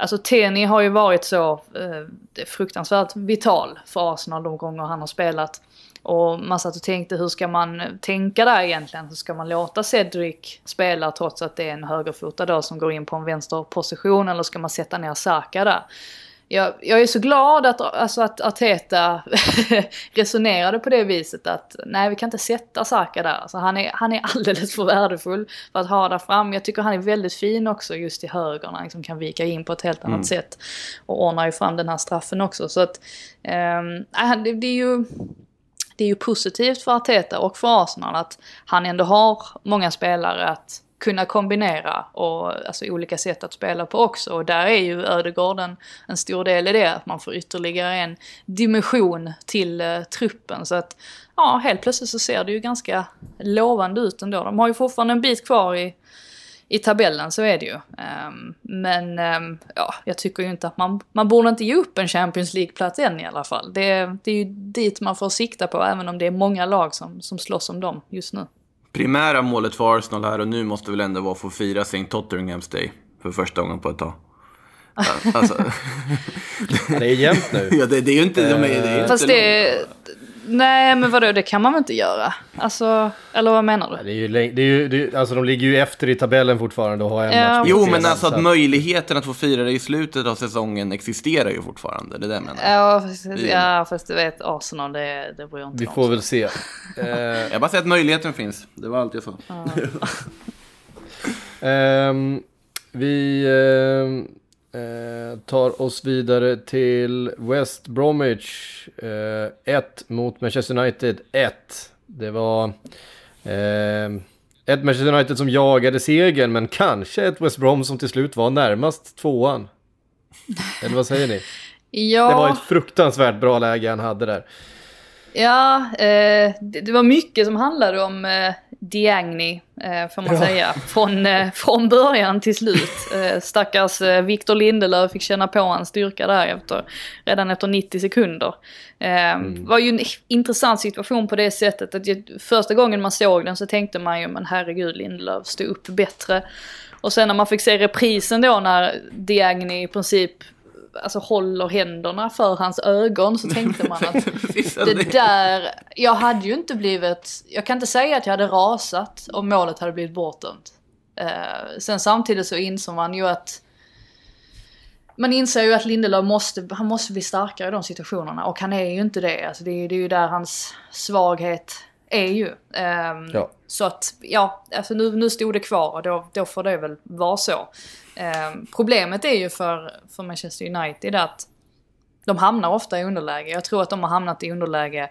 Alltså Teni har ju varit så eh, fruktansvärt vital för Arsenal de gånger han har spelat. Och man satt och tänkte hur ska man tänka där egentligen? Hur ska man låta Cedric spela trots att det är en högerfotad då som går in på en vänsterposition eller ska man sätta ner Saka där? Jag, jag är så glad att, alltså att Arteta resonerade på det viset att nej vi kan inte sätta Saka där. Alltså han, är, han är alldeles för värdefull för att ha där fram. Jag tycker han är väldigt fin också just i höger när han liksom kan vika in på ett helt annat mm. sätt. Och ordnar ju fram den här straffen också. Så att um, det, det är ju det är ju positivt för Arteta och för Arsenal att han ändå har många spelare att kunna kombinera och alltså olika sätt att spela på också. Och där är ju Ödegård en, en stor del i det, att man får ytterligare en dimension till eh, truppen. Så att ja, helt plötsligt så ser det ju ganska lovande ut ändå. De har ju fortfarande en bit kvar i, i tabellen, så är det ju. Um, men um, ja, jag tycker ju inte att man, man borde inte ge upp en Champions League-plats än i alla fall. Det, det är ju dit man får sikta på, även om det är många lag som, som slåss om dem just nu. Primära målet för Arsenal här och nu måste väl ändå vara att få fira St. Totteringham's Day för första gången på ett tag. Ja, Alltså, Det är jämnt nu. ja, det, det är ju inte... De är, det är ju Fast inte det... Nej, men vadå, det kan man väl inte göra? Alltså, eller vad menar du? Det är ju, det är ju, det är, alltså de ligger ju efter i tabellen fortfarande och har en Ja. match Jo, men alltså så att möjligheten att få fira det i slutet av säsongen existerar ju fortfarande. Det är det jag menar. Ja, fast, ja, fast du vet, Arsenal, det, det bryr jag inte Vi om. får väl se. Eh, Jag bara säger att möjligheten finns. Det var allt jag sa. Ehm, vi ehm, eh, tar oss vidare till West Bromwich. 1 mot Manchester United 1. Det var ehm, ett Manchester United som jagade segern men kanske ett West Brom som till slut var närmast tvåan. Eller vad säger ni? Ja, Det var ett fruktansvärt bra läge han hade där. ja eh, det, det var mycket som handlade om eh, Diagni, eh, får man Ja. säga. Från, eh, från början till slut. Eh, stackars Victor Lindelöf fick känna på hans styrka där efter, redan efter 90 sekunder. Mm. var ju en intressant situation på det sättet att första gången man såg den så tänkte man ju men herregud Lindelöf stod upp bättre. Och sen när man fick se reprisen då när Diagni i princip alltså, håller händerna för hans ögon så tänkte man att det där, jag hade ju inte blivit, jag kan inte säga att jag hade rasat om målet hade blivit bortdömt. Eh, sen samtidigt så insåg man ju att man inser ju att Lindelöf måste, han måste bli starkare i de situationerna och han är ju inte det. Alltså det, är, det är ju där hans svaghet är ju. Ehm, Ja. Så att, ja, alltså nu, nu stod det kvar och då, då får det väl vara så. Ehm, problemet är ju för, för Manchester United att de hamnar ofta i underläge. Jag tror att de har hamnat i underläge,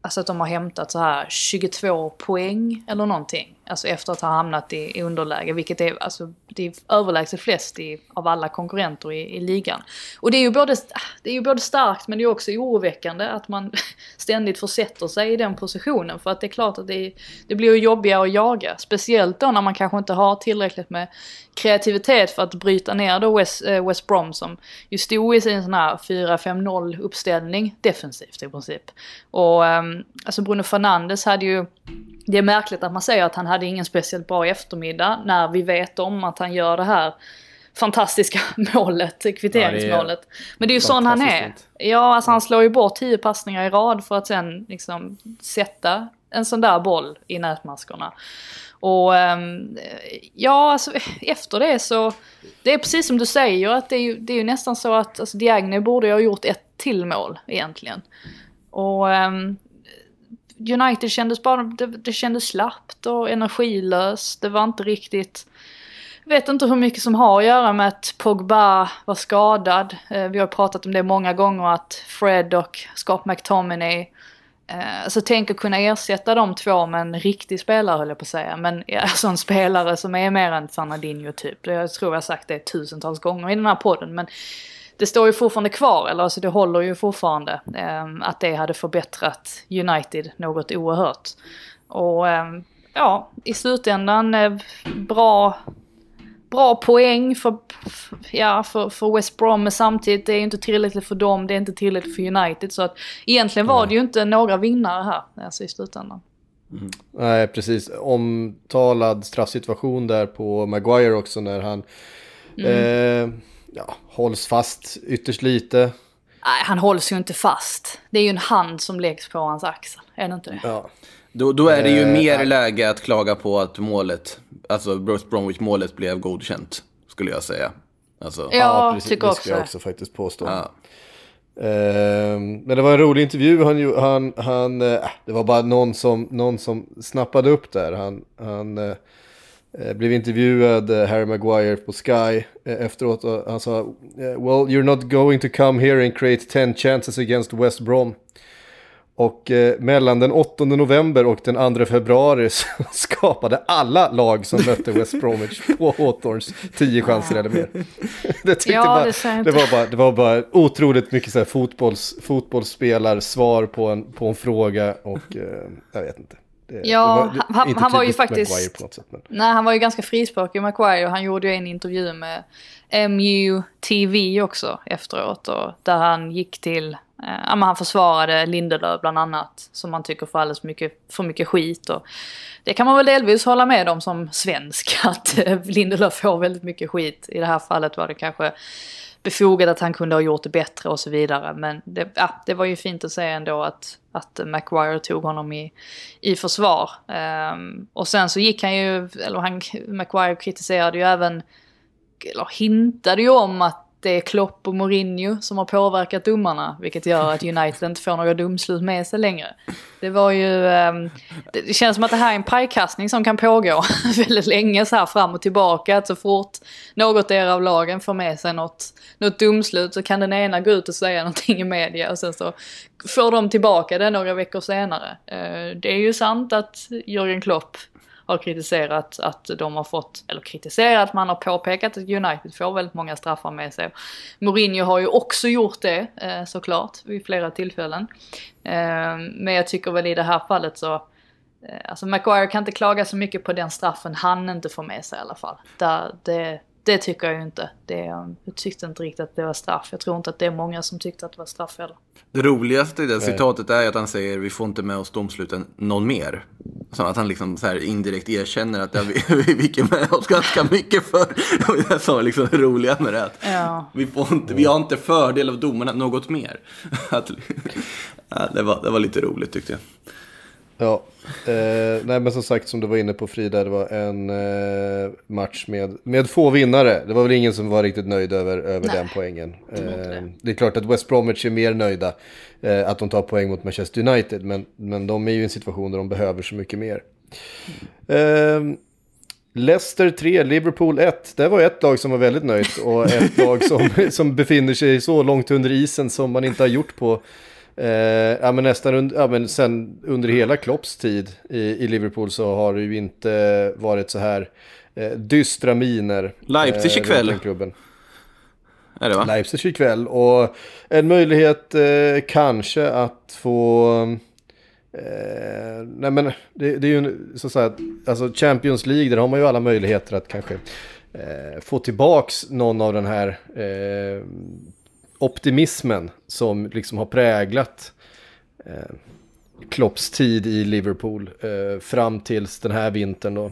alltså att de har hämtat så här 22 poäng eller någonting. Alltså efter att ha hamnat i, i underläge, vilket är, alltså, det är överlägset flest i, av alla konkurrenter i, i ligan. Och det är, ju både, det är ju både starkt men det är också oroväckande att man ständigt försätter sig i den positionen. För att det är klart att det, det blir ju jobbigare att jaga. Speciellt då när man kanske inte har tillräckligt med kreativitet för att bryta ner då West, eh, West Brom som ju stod i sin sån här 4-5-0 uppställning defensivt i princip. Och ehm, alltså Bruno Fernandes hade ju det är märkligt att man säger att han hade ingen speciellt bra eftermiddag när vi vet om att han gör det här fantastiska målet, kvitteringsmålet. Men det är ju sån han är. Ja, alltså han slår ju bort tio passningar i rad för att sen liksom sätta en sån där boll i nätmaskorna. Och ehm, ja, alltså efter det så, det är precis som du säger att det är ju, det är ju nästan så att alltså, Diagne borde ju ha gjort ett till mål egentligen. Och ehm, United kändes bara, det, det kändes slappt och energilöst. Det var inte riktigt... Jag vet inte hur mycket som har att göra med att Pogba var skadad. Eh, vi har pratat om det många gånger att Fred och Scott McTominay så tänk tänker kunna ersätta de två med en riktig spelare höll jag på att säga. Men alltså en spelare som är mer än Fernandinho typ. Jag tror jag har sagt det tusentals gånger i den här podden. Men det står ju fortfarande kvar, eller alltså det håller ju fortfarande, eh, att det hade förbättrat United något oerhört. Och eh, ja, i slutändan eh, bra, bra poäng för, ja, för, för West Brom, men samtidigt det är inte tillräckligt för dem, det är inte tillräckligt för United. Så att egentligen var det ju inte några vinnare här, alltså i slutändan. Nej, precis. Omtalad straffsituation där på Maguire också när han eh, ja, hålls fast ytterst lite. Nej, han hålls ju inte fast. Det är ju en hand som läggs på hans axel, är det inte det? Ja. Då, då är det ju Eh, mer nej. läge att klaga på att målet, alltså Bruce Bromwich-målet blev godkänt, skulle jag säga. Alltså, Ja, precis. tycker det också jag också faktiskt påstå. ja. Ehm, men det var en rolig intervju. Han, han, han, eh, det var bara någon som, någon som snappade upp där. Han, han eh, blev intervjuad, eh, Harry Maguire, på Sky eh, efteråt. Och han sa, eh, well you're not going to come here and create 10 chances against West Brom. Och eh, mellan den 8 november och den 2 februari så skapade alla lag som mötte West Bromwich på Hawthorns 10 chanser eller mer. det, Ja, bara, det det, var bara, det var bara otroligt mycket så här fotbolls, fotbollsspelar, svar på en, på en fråga och eh, jag vet inte. Det, Ja, det det- han- han var ju faktiskt- Maguire på något sätt, men. Nej, han var ju ganska frispråkig Maguire han gjorde ju en intervju med MU TV också efteråt. Och där han gick till, eh, ja men han försvarade Lindelöf bland annat. Som man tycker får alldeles mycket, för mycket skit. Och det kan man väl delvis hålla med om som svensk. Att eh, Lindelöf får väldigt mycket skit. I det här fallet var det kanske befogat att han kunde ha gjort det bättre och så vidare. Men det, ja, det var ju fint att se ändå att, att Maguire tog honom i, i försvar. Um, och sen så gick han ju, eller han, Maguire kritiserade ju även, eller hintade ju om att det är Klopp och Mourinho som har påverkat domarna, vilket gör att United inte får några domslut med sig längre. Det var ju, ehm, det, känns som att det här är en pajkastning som kan pågå väldigt länge så här fram och tillbaka. Att så fort något er av lagen får med sig något, något domslut så kan den ena gå ut och säga någonting i media och sen så får de tillbaka det några veckor senare. Eh, Det är ju sant att Jörgen Klopp har kritiserat att de har fått, eller kritiserat, man har påpekat att United får väldigt många straffar med sig. Mourinho har ju också gjort det eh, såklart vid flera tillfällen. Eh, Men jag tycker väl i det här fallet så, eh, alltså Maguire kan inte klaga så mycket på den straffen han inte får med sig i alla fall. Där, det, det tycker jag ju inte. Det, jag tyckte inte riktigt att det var straff. Jag tror inte att det är många som tyckte att det var straff heller. Det roligaste i det citatet är att han säger vi får inte med oss domsluten någon mer. Så att han liksom så här indirekt erkänner att ja, vi, vi fick ju med oss ganska mycket för. Det som är liksom det roliga med det. Att Ja. vi, får inte, vi har inte fördel av domarna något mer. Att, ja, det, var, det var lite roligt tyckte jag. Ja, eh, nej men som sagt som du var inne på Frida, det var en eh, match med, med få vinnare. Det var väl ingen som var riktigt nöjd över, över Nej, den poängen. Eh, det. det är klart att West Bromwich är mer nöjda eh, att de tar poäng mot Manchester United, men, men de är ju i en situation där de behöver så mycket mer. Eh, Leicester 3, Liverpool 1. Det var ett lag som var väldigt nöjt och ett lag som, som befinner sig så långt under isen som man inte har gjort på eh, ja, men nästan under, ja, men sen under hela Klopps tid i, i Liverpool så har det ju inte varit så här eh, dystra miner. Leipzig eh, ikväll. Klubben. Är det va? Leipzig ikväll och en möjlighet eh, kanske att få... Eh, nej men det, det är ju en, så att säga, alltså Champions League, där har man ju alla möjligheter att kanske eh, få tillbaks någon av den här eh, optimismen som liksom har präglat eh, Klopps tid i Liverpool eh, fram tills den här vintern då.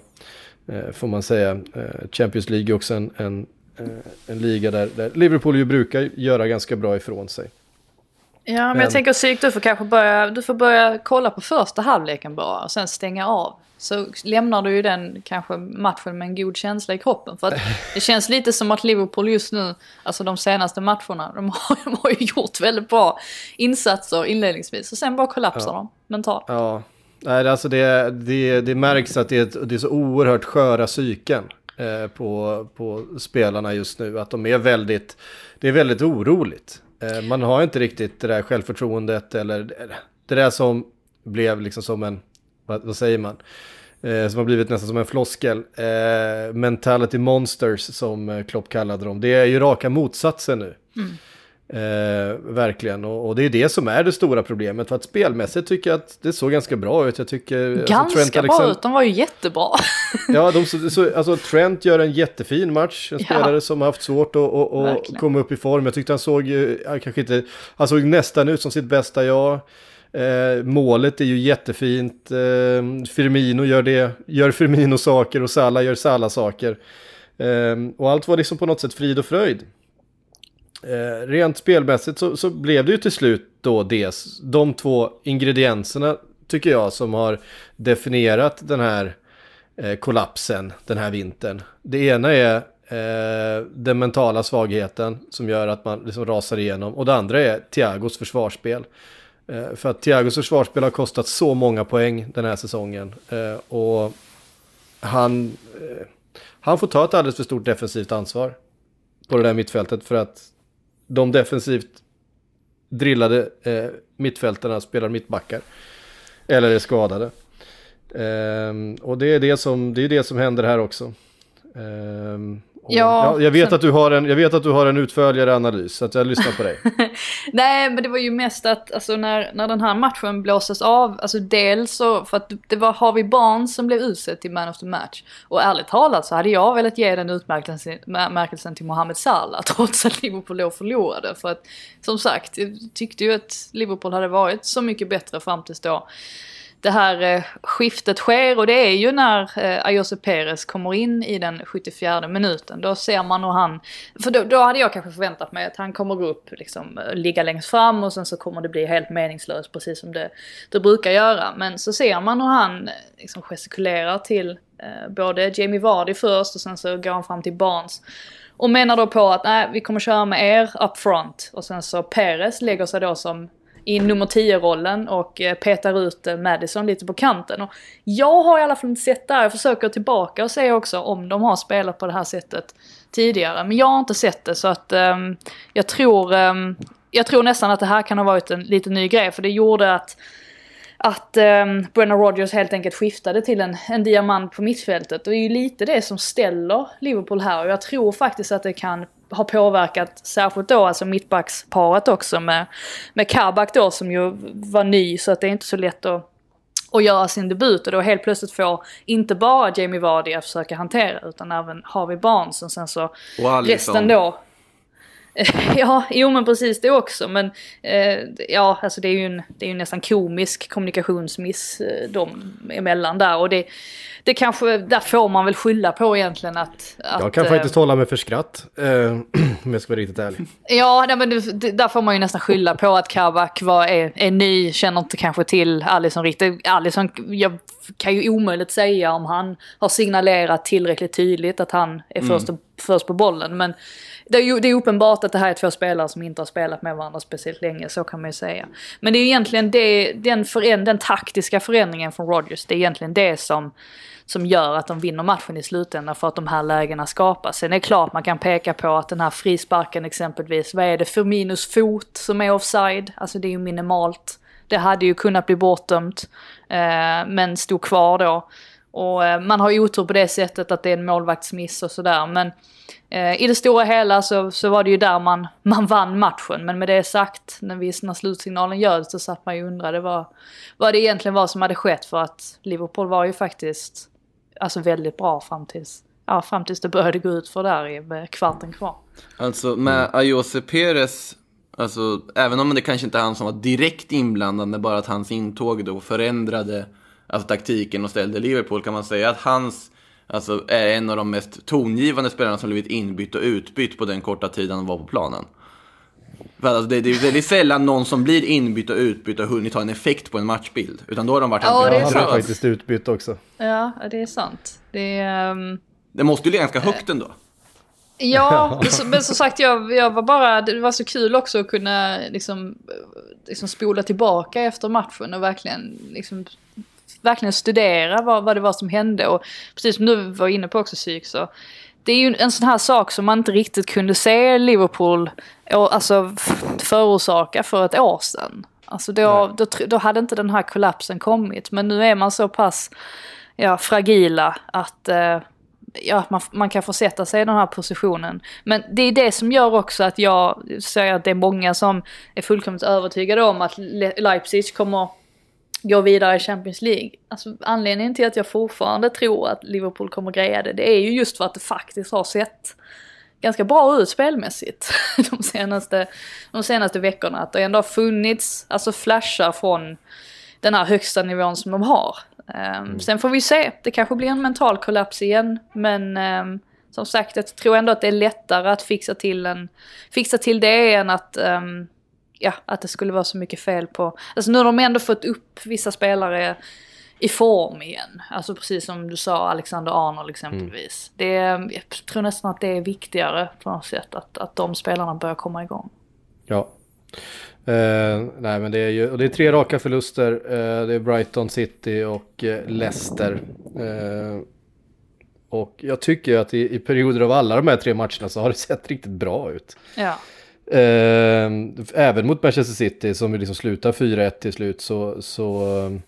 Eh, får man säga. Eh, Champions League är också en, en, eh, en liga där, där Liverpool ju brukar göra ganska bra ifrån sig. Ja, men, Men- jag tänker Syk, du får kanske börja, du får börja kolla på första halvleken bara och sen stänga av. Så lämnar du ju den kanske matchen med en god känsla i kroppen. För att det känns lite som att Liverpool just nu, alltså de senaste matcherna, de har, de har ju gjort väldigt bra insatser inledningsvis. Och sen bara kollapsar de mentalt. Ja, nej, alltså det, det, det märks att det är, det är så oerhört sköra psyken eh, på, på spelarna just nu. Att de är väldigt, det är väldigt oroligt. Eh, man har inte riktigt det där självförtroendet eller det där som blev liksom som en, vad, vad säger man? Eh, som har blivit nästan som en floskel. Eh, mentality monsters som eh, Klopp kallade dem. Det är ju raka motsatsen nu. Eh, verkligen, och, och det är det som är det stora problemet. För att spelmässigt tycker jag att det såg ganska bra ut. Jag tycker... alltså, Ganska bra Alexander- ut, de var ju jättebra. Ja, de, så, så, alltså Trent gör en jättefin match. En Ja. spelare som har haft svårt att, att Verkligen. komma upp i form. Jag tyckte han såg, han kanske inte, han såg nästan ut som sitt bästa jag. Eh, målet är ju jättefint. Eh, Firmino gör det, gör Firmino saker och Salah gör Salah saker. Eh, och allt var liksom på något sätt frid och fröjd. Eh, rent spelmässigt så, så blev det ju till slut då det, de två ingredienserna tycker jag som har definierat den här eh, kollapsen den här vintern. Det ena är eh, den mentala svagheten som gör att man liksom rasar igenom och det andra är Thiagos försvarsspel. Eh, för att Thiagos försvarsspel har kostat så många poäng den här säsongen eh, och han, eh, han får ta ett alldeles för stort defensivt ansvar på det där mittfältet för att de defensivt drillade mittfältarna spelar mittbackar. Eller är skadade. Och det är det, som, det är det som händer här också. Ja, jag, vet sen- att du har en, jag vet att du har en utförligare analys, så att jag lyssnar på dig. Nej, men det var ju mest att alltså, när, när den här matchen blåses av, alltså dels så, för att det var Harvey Barnes som blev utsedd till man of the match. Och ärligt talat så hade jag velat ge den utmärkelsen, utmärkelsen till Mohamed Salah trots att Liverpool då förlorade. För att som sagt, jag tyckte ju att Liverpool hade varit så mycket bättre fram tills då det här eh, skiftet sker och det är ju när eh, Ayose Perez kommer in i den 74 minuten. Då ser man hur han, för då, då hade jag kanske förväntat mig att han kommer gå upp, liksom eh, ligga längst fram och sen så kommer det bli helt meningslöst precis som det, det brukar göra. Men så ser man hur han liksom gestikulerar till eh, både Jamie Vardy först och sen så går han fram till Barnes. Och menar då på att nej, vi kommer köra med er up front. Och sen så Perez lägger sig då som i nummer 10-rollen och eh, petar ut eh, Madison lite på kanten. Och jag har i alla fall inte sett det här, jag försöker tillbaka och se också om de har spelat på det här sättet tidigare. Men jag har inte sett det så att um, jag tror um, jag tror nästan att det här kan ha varit en lite ny grej för det gjorde att att um, Brenna Rodgers helt enkelt skiftade till en, en diamant på mittfältet. Och det är ju lite det som ställer Liverpool här och jag tror faktiskt att det kan ha påverkat särskilt då alltså mittbacksparet också med, med Kabak då som ju var ny så att det är inte så lätt att och göra sin debut och då helt plötsligt får inte bara Jamie Vardy att försöka hantera utan även Harvey Barnes och sen så Och resten då. Ja, jo men precis det också. Men eh, ja, alltså det är ju, en, det är ju nästan komisk kommunikationsmiss eh, dem emellan där. Och det, det kanske, där får man väl skylla på egentligen att... att Jag kan eh, faktiskt hålla mig för skratt, eh, om jag ska vara riktigt ärlig. Ja, nej, men det, där får man ju nästan skylla på att Kabak var, är, är ny, känner inte kanske till Alisson riktigt. Alisson, jag kan ju omöjligt säga om han har signalerat tillräckligt tydligt att han är först, först på bollen. Men det är ju det är uppenbart att det här är två spelare som inte har spelat med varandra speciellt länge, så kan man ju säga. Men det är ju egentligen det, den, föränd, den taktiska förändringen från Rodgers, det är egentligen det som som gör att de vinner matchen i slutändan för att de här lägena skapas. Sen är det klart man kan peka på att den här frisparken exempelvis, vad är det för minus fot som är offside? Alltså det är ju minimalt. Det hade ju kunnat bli bortdömt, eh, men stod kvar då. Och eh, man har ju otur på det sättet att det är en målvaktsmiss och sådär. Men eh, i det stora hela så, så var det ju där man, man vann matchen. Men med det sagt, när, vi, när slutsignalen görs så satt man ju och undrade vad, vad det egentligen var som hade skett. För att Liverpool var ju faktiskt alltså väldigt bra fram tills, ja, fram tills det började gå ut för där i med kvarten kvar. Alltså med Ayose Perez, alltså även om det kanske inte är han som var direkt inblandad, men bara att hans intåg då förändrade alltså, taktiken och ställde Liverpool, kan man säga att hans alltså, är en av de mest tongivande spelarna som blivit inbytt och utbytt på den korta tiden han var på planen. För alltså, det, det är väldigt sällan någon som blir inbytt och utbytt och hunnit ha en effekt på en matchbild. Utan då har de varit Ja, helt det är Han var faktiskt utbytt också. Ja, det är sant. Det ehm, Det måste ju ligga ganska högt ändå. Ja, men som sagt jag, jag var bara, det var så kul också att kunna liksom, liksom spola tillbaka efter matchen och verkligen, liksom, verkligen studera vad, vad det var som hände. Och precis som du var inne på också psyk så det är ju en sån här sak som man inte riktigt kunde se Liverpool alltså, förorsaka för ett år sedan. Alltså då, då, då hade inte den här kollapsen kommit. Men nu är man så pass ja, fragila att eh, ja, man, man kan försätta sig i den här positionen. Men det är det som gör också att jag säger att det är många som är fullkomligt övertygade om att Le- Leipzig kommer gå vidare i Champions League. Alltså anledningen till att jag fortfarande tror att Liverpool kommer greja det, det är ju just för att det faktiskt har sett ganska bra ut spelmässigt de senaste, de senaste veckorna. Att det ändå har funnits, alltså flashar från den här högsta nivån som de har. Um, Sen får vi se, det kanske blir en mental kollaps igen. Men um, som sagt, jag tror ändå att det är lättare att fixa till, en, fixa till det än att, um, ja, att det skulle vara så mycket fel på... Alltså nu har de ändå fått upp vissa spelare i form igen. Alltså precis som du sa, Alexander Arnold exempelvis. Det, är- jag tror nästan att det är viktigare på något sätt att, att de spelarna börjar komma igång. Ja. Eh, nej men det är ju, och det är tre raka förluster. Eh, det är Brighton City och eh, Leicester. Och jag tycker att i, i perioder av alla de här tre matcherna så har det sett riktigt bra ut. Ja. Eh, även mot Manchester City som liksom slutar 4-1 till slut så, så, eh,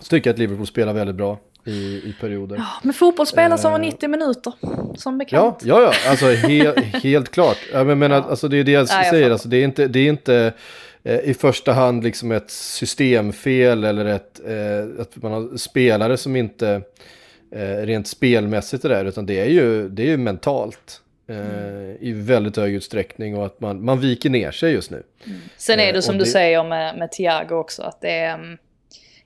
så tycker jag att Liverpool spelar väldigt bra. i, i perioder. Men fotboll spelas över 90 minuter, som Ja, bekant. ja, ja, alltså he, helt klart. Ja, men, men att- alltså, det är det jag Ja, jag säger, fattar. alltså, det är inte, det är inte eh, i första hand liksom ett systemfel eller ett, eh, att man har spelare som inte eh, rent spelmässigt är där, utan det är ju, det är ju mentalt. Eh, I väldigt hög utsträckning och att man, man viker ner sig just nu. Sen är Eh, det som och du det- säger med, med Thiago också, att det är... mm,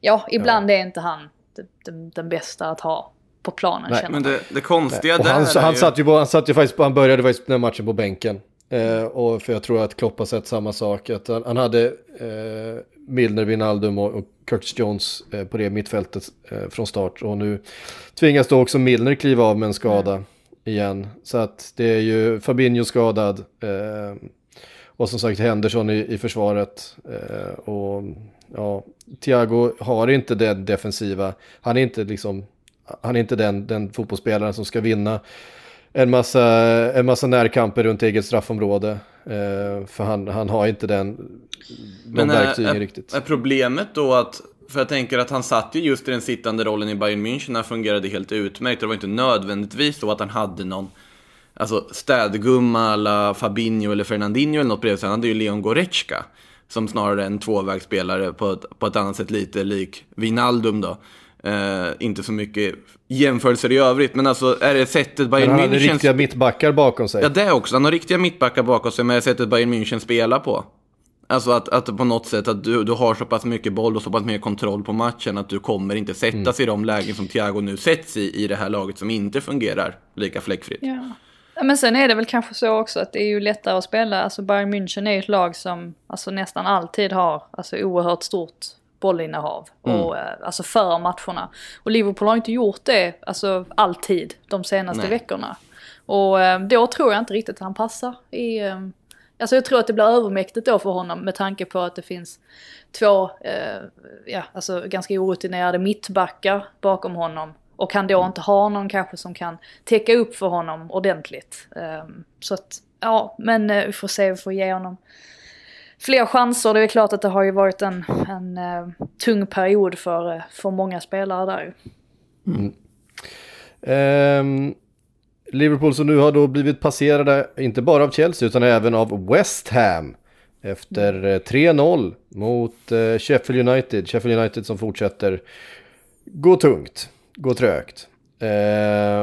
Ja, ibland är inte han den, den, den bästa att ha på planen Nej, Men det, det konstiga där han, han, ju... satt ju på, han satt ju faktiskt på, han började faktiskt den här matchen på bänken. Eh, och för jag tror att Klopp har sett samma sak. Att han, han hade eh, Milner, Wijnaldum och, och Curtis Jones eh, på det mittfältet eh, från start. Och nu tvingas då också Milner kliva av med en skada igen. Så att det är ju Fabinho skadad. Eh, och som sagt Henderson i, i försvaret. Eh, och ja, Thiago har inte den defensiva. Han är inte liksom, han är inte den, den fotbollsspelaren som ska vinna en massa, en massa närkamper runt eget straffområde. Eh, för han, han har inte den, de Men verktygen är, riktigt. är problemet då att, för jag tänker att han satt ju just i den sittande rollen i Bayern München, han fungerade helt utmärkt. Det var inte nödvändigtvis så att han hade någon alltså, städgumma alla Fabinho eller Fernandinho eller något bredvid sig. Han hade ju Leon Goretzka. Som snarare är en tvåvägsspelare på ett, på ett annat sätt lite lik Wijnaldum då. Eh, inte så mycket jämförelser i övrigt, men alltså är det sättet Bayern han hade München... riktiga mittbackar bakom sig. Ja, det också. Han har riktiga mittbackar bakom sig, men det sättet Bayern München spelar på. Alltså att, att på något sätt att du, du har så pass mycket boll och så pass mycket kontroll på matchen att du kommer inte sättas i de lägen som Thiago nu sätts i, i det här laget som inte fungerar lika fläckfritt. Ja. Men sen är det väl kanske så också att det är ju lättare att spela. Alltså Bayern München är ju ett lag som alltså, nästan alltid har alltså, oerhört stort bollinnehav. Och, eh, alltså för matcherna. Och Liverpool har inte gjort det alltså, alltid de senaste Nej. veckorna. Och eh, då tror jag inte riktigt att han passar i... Eh, alltså jag tror att det blir övermäktigt då för honom med tanke på att det finns två eh, ja, alltså ganska orutinerade mittbackar bakom honom. Och han då inte har någon kanske som kan täcka upp för honom ordentligt. Ehm, så att, ja, men eh, vi får se, vi får ge honom fler chanser. Det är klart att det har ju varit en, en eh, tung period för, eh, för många spelare där. Ehm, Liverpool som nu har då blivit passerade, inte bara av Chelsea utan även av West Ham. Efter eh, 3-0 mot eh, Sheffield United. Sheffield United som fortsätter gå tungt, gå trögt. Eh,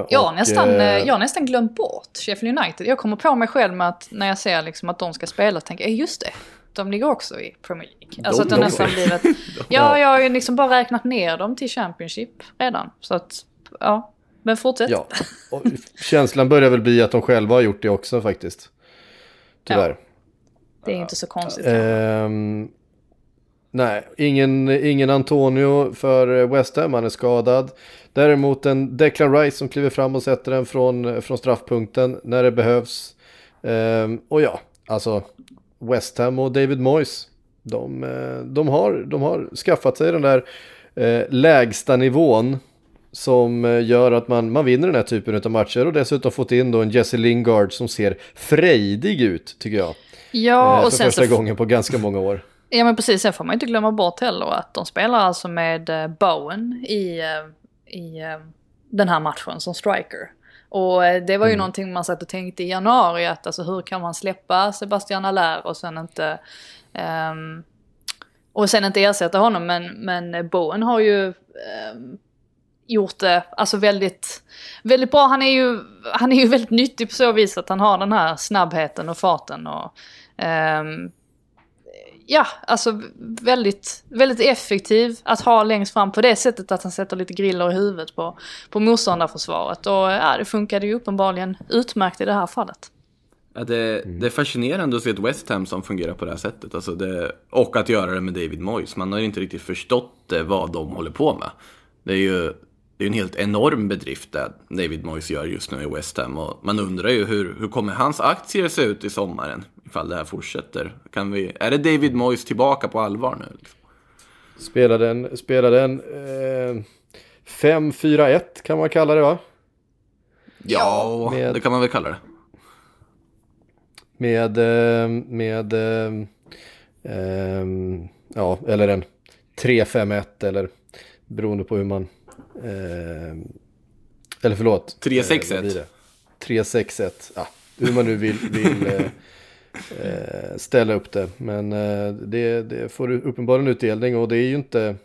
Jag har, nästan, eh, eh, jag har nästan glömt bort Sheffield United. Jag kommer på mig själv med att när jag ser liksom att de ska spela, tänker jag, "Eh, just det. De ligger också i Premier League. Alltså De- att det de- nästan blir ett... Ja, jag har ju liksom bara räknat ner dem till Championship redan. Så att, ja. Men fortsätt. Ja, och känslan börjar väl bli att de själva har gjort det också faktiskt. Tyvärr. Det är inte så konstigt. Ehm, nej, ingen, ingen Antonio för West Ham, han är skadad. Däremot en Declan Rice som kliver fram och sätter den från, från straffpunkten när det behövs. Ehm, och ja, alltså West Ham och David Moyes, de, eh, de, har, de har skaffat sig den där eh, lägsta nivån som eh, gör att man, man vinner den här typen av matcher och dessutom fått in då en Jesse Lingard som ser frejdig ut tycker jag. Ja, Eh, och för sen första så... gången på ganska många år. Ja men precis, sen får man inte glömma bort heller att de spelar alltså med eh, Bowen i, eh, i den här matchen som striker. Och det var ju Mm. någonting man satt och tänkte i januari att alltså hur kan man släppa Sebastian Allaire och sen inte ehm, och sen inte ersätta honom men, men Bowen har ju ehm, gjort det alltså väldigt, väldigt bra. Han är, ju, han är ju väldigt nyttig på så vis att han har den här snabbheten och farten och ehm, ja, alltså väldigt, väldigt effektiv att ha längst fram på det sättet att han sätter lite griller i huvudet på, på motståndarförsvaret. Och ja, det funkade ju uppenbarligen utmärkt i det här fallet. Ja, det, det är fascinerande att se ett West Ham som fungerar på det här sättet. Alltså det, och att göra det med David Moyes. Man har inte riktigt förstått eh, vad de håller på med. Det är ju det är en helt enorm bedrift det David Moyes gör just nu i West Ham. Och man undrar ju hur, hur kommer hans aktier se ut i sommaren? Ifall det här fortsätter. Kan vi, är det David Moyes tillbaka på allvar nu? Liksom? Spelade en, spelade en eh, 5-4-1 kan man kalla det va? Ja, med- det kan man väl kalla det. Med, eh, med eh, ehm, ja, eller en 3-5-1 eller beroende på hur man... Eh, eller förlåt. 3-6-1. Eh, vad blir det? 3-6-1. Ja, hur man nu vill, vill eh, eh, ställa upp det. Men eh, det, det får uppenbarligen utdelning och det är ju inte...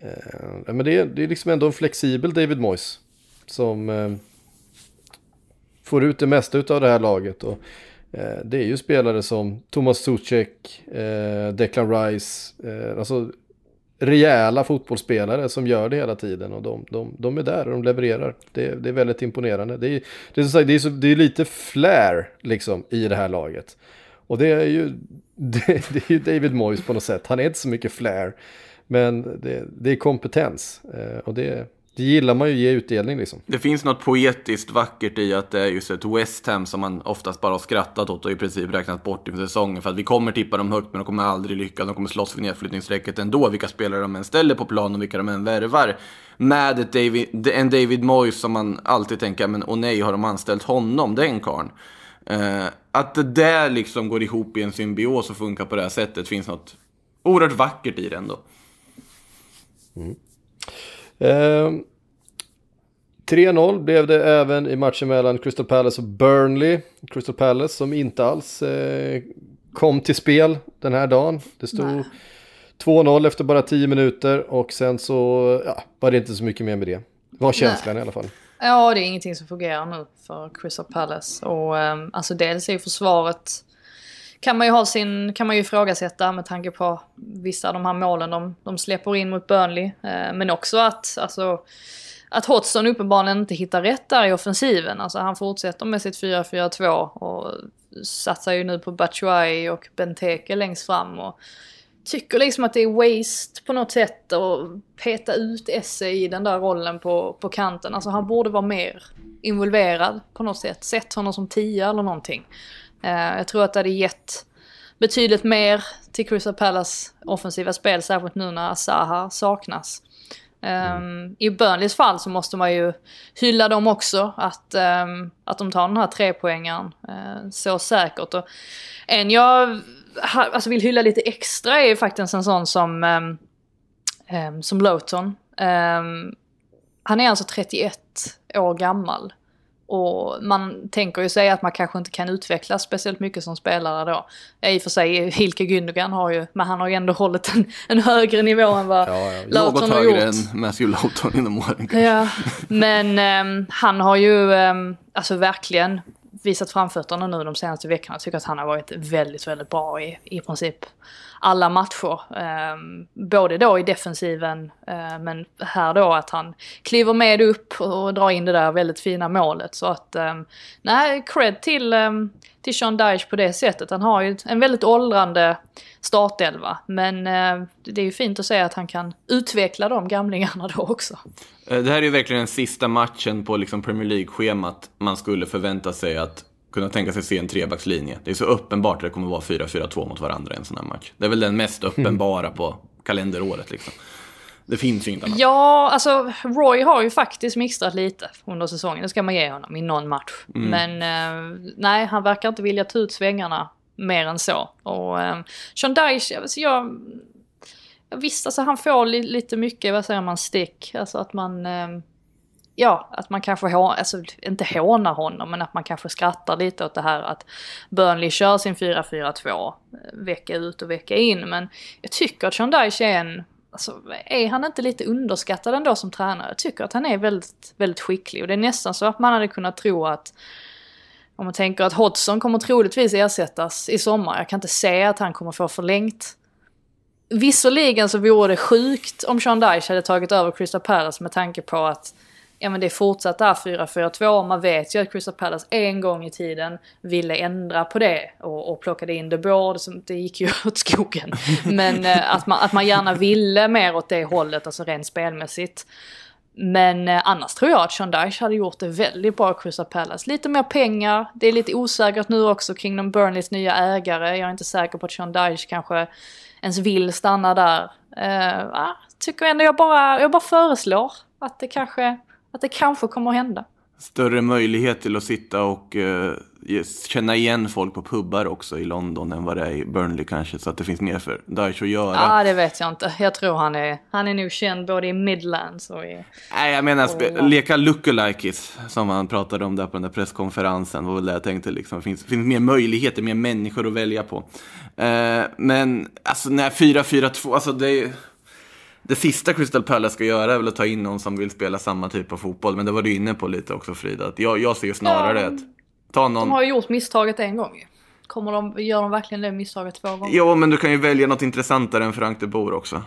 Eh, men det, är, det är liksom ändå en flexibel David Moyes. Som eh, får ut det mesta av det här laget. Och, det är ju spelare som Thomas Suchek, eh, Declan Rice, alltså rejäla fotbollsspelare som gör det hela tiden och de, de, de är där och de levererar. Det, det är väldigt imponerande. Det är, det är, sagt, det är, så, det är lite flair liksom i det här laget. Och det är ju det, det är ju David Moyes på något sätt. Han är inte så mycket flair. Men det, det är kompetens. Eh, och det, det gillar man ju ge utdelning liksom. Det finns något poetiskt vackert i att det är just ett West Ham som man oftast bara har skrattat åt och i princip räknat bort inför säsongen. För att vi kommer tippa dem högt men de kommer aldrig lyckas. De kommer slåss för nedflyttningsstrecket ändå, vilka spelare de än ställer på plan och vilka de än värvar. Med ett David, en David Moyes som man alltid tänker, men åh nej, har de anställt honom, den karln? Uh, att det där liksom går ihop i en symbios och funkar på det här sättet finns något oerhört vackert i det ändå. Mm. Uh, 3-0 blev det även i matchen mellan Crystal Palace och Burnley. Crystal Palace som inte alls uh, kom till spel den här dagen. Det stod 2-0 efter bara 10 minuter och sen så ja, var det inte så mycket mer med det. Var känslan Nej. i alla fall. Ja, det är ingenting som fungerar nu för Crystal Palace. Och um, alltså dels är ju försvaret kan man ju ha sin, kan man ju ifrågasätta med tanke på vissa av de här målen de, de släpper in mot Burnley. Uh, men också att, alltså, att Hodgson uppenbarligen inte hittar rätt där i offensiven. Alltså han fortsätter med sitt 4-4-2 och satsar ju nu på Batshuayi och Benteke längst fram. Och tycker liksom att det är waste på något sätt att peta ut Esse i den där rollen på, på kanten. Alltså han borde vara mer involverad på något sätt. Sett honom som tia eller någonting. Eh, jag tror att det hade gett betydligt mer till Crystal Palace offensiva spel, särskilt nu när Asaha saknas. Um, I Burnleys fall så måste man ju hylla dem också, att, um, att de tar den här trepoängaren uh, så säkert. Och en jag alltså vill hylla lite extra är faktiskt en sån som, um, som Lowton. han är alltså 31 år gammal. Och man tänker ju sig att man kanske inte kan utvecklas speciellt mycket som spelare då. I och för sig, Hilke Gündogan har ju, men han har ju ändå hållit en, en högre nivå än vad ja, ja. Lawton har gjort. Något högre än Matthew Lawton inom åren kanske. Ja, men um, han har ju um, alltså verkligen visat framfötterna nu de senaste veckorna. Jag tycker att han har varit väldigt, väldigt bra i, i princip alla matcher. Um, både då i defensiven, uh, men här då att han kliver med upp och drar in det där väldigt fina målet. Så att, um, nej, cred till, um, till Sean Dyche på det sättet. Han har ju en väldigt åldrande startelva. Men eh, det är ju fint att se att han kan utveckla de gamlingarna då också. Eh, det här är ju verkligen den sista matchen på liksom Premier League-schemat man skulle förvänta sig att kunna tänka sig se en trebackslinje. Det är så uppenbart att det kommer vara 4-4-2 mot varandra i en sån här match. Det är väl den mest uppenbara på kalenderåret liksom. Det finns ju inget annat. Ja, alltså Roy har ju faktiskt mixtrat lite under säsongen. Det ska man ge honom i någon match. Mm. Men eh, nej, han verkar inte vilja ta ut svängarna mer än så. Och eh, Sean Dyche, alltså jag... Visst, alltså han får li lite mycket, vad säger man, stick. Alltså att man... Eh, ja, att man kanske, alltså inte hånar honom, men att man kanske skrattar lite åt det här att Burnley kör sin 4-4-2 eh, vecka ut och vecka in. Men jag tycker att Sean Dyche är en, alltså är han inte lite underskattad ändå som tränare? Jag tycker att han är väldigt, väldigt skicklig och det är nästan så att man hade kunnat tro att om man tänker att Hodgson kommer troligtvis ersättas i sommar. Jag kan inte se att han kommer få förlängt. Visserligen så vore det sjukt om Sean Dyche hade tagit över Crystal Palace med tanke på att ja men det är fortsatt där 4-4-2. Man vet ju att Crystal Palace en gång i tiden ville ändra på det och, och plockade in The Board. Det gick ju åt skogen. Men eh, att, man, att man gärna ville mer åt det hållet, alltså rent spelmässigt. Men eh, annars tror jag att Sean Dyche hade gjort det väldigt bra i Crystal Palace. Lite mer pengar, det är lite osäkert nu också kring de Burnleys nya ägare. Jag är inte säker på att Sean Dyche kanske ens vill stanna där. Uh, tycker ändå jag bara, jag bara föreslår att det kanske att det kanske kommer att hända. Större möjlighet till att sitta och uh, känna igen folk på pubbar också i London än vad det är i Burnley kanske. Så att det finns mer för Daesh att göra. Ja, det vet jag inte. Jag tror han är, han är nog känd både i Midlands och i... Nej, jag menar spe- leka lookalikes som han pratade om där på den där presskonferensen. Det var väl det jag tänkte liksom. Det finns, finns mer möjligheter, mer människor att välja på. Eh, men alltså när 4-4-2, alltså det är det sista Crystal Palace ska göra är väl att ta in någon som vill spela samma typ av fotboll. Men det var du inne på lite också Frida. Jag, jag ser ju snarare Ja, att ta någon... De har ju gjort misstaget en gång. Kommer de, gör de verkligen det misstaget två gånger? Ja, men du kan ju välja något intressantare än Frank de Boer också.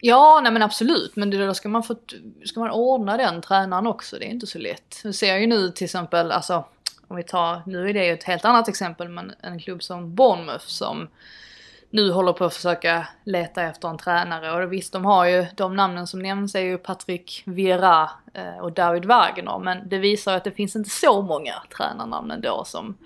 Ja, nej men absolut. Men det, då ska man, få, ska man ordna den tränaren också. Det är inte så lätt. Vi ser ju nu till exempel, alltså om vi tar, nu är det ju ett helt annat exempel, men en klubb som Bournemouth som nu håller på att försöka leta efter en tränare. Och visst, de har ju, de namnen som nämns är ju Patrick Vieira eh, och David Wagner. Men det visar att det finns inte så många tränarnamn ändå som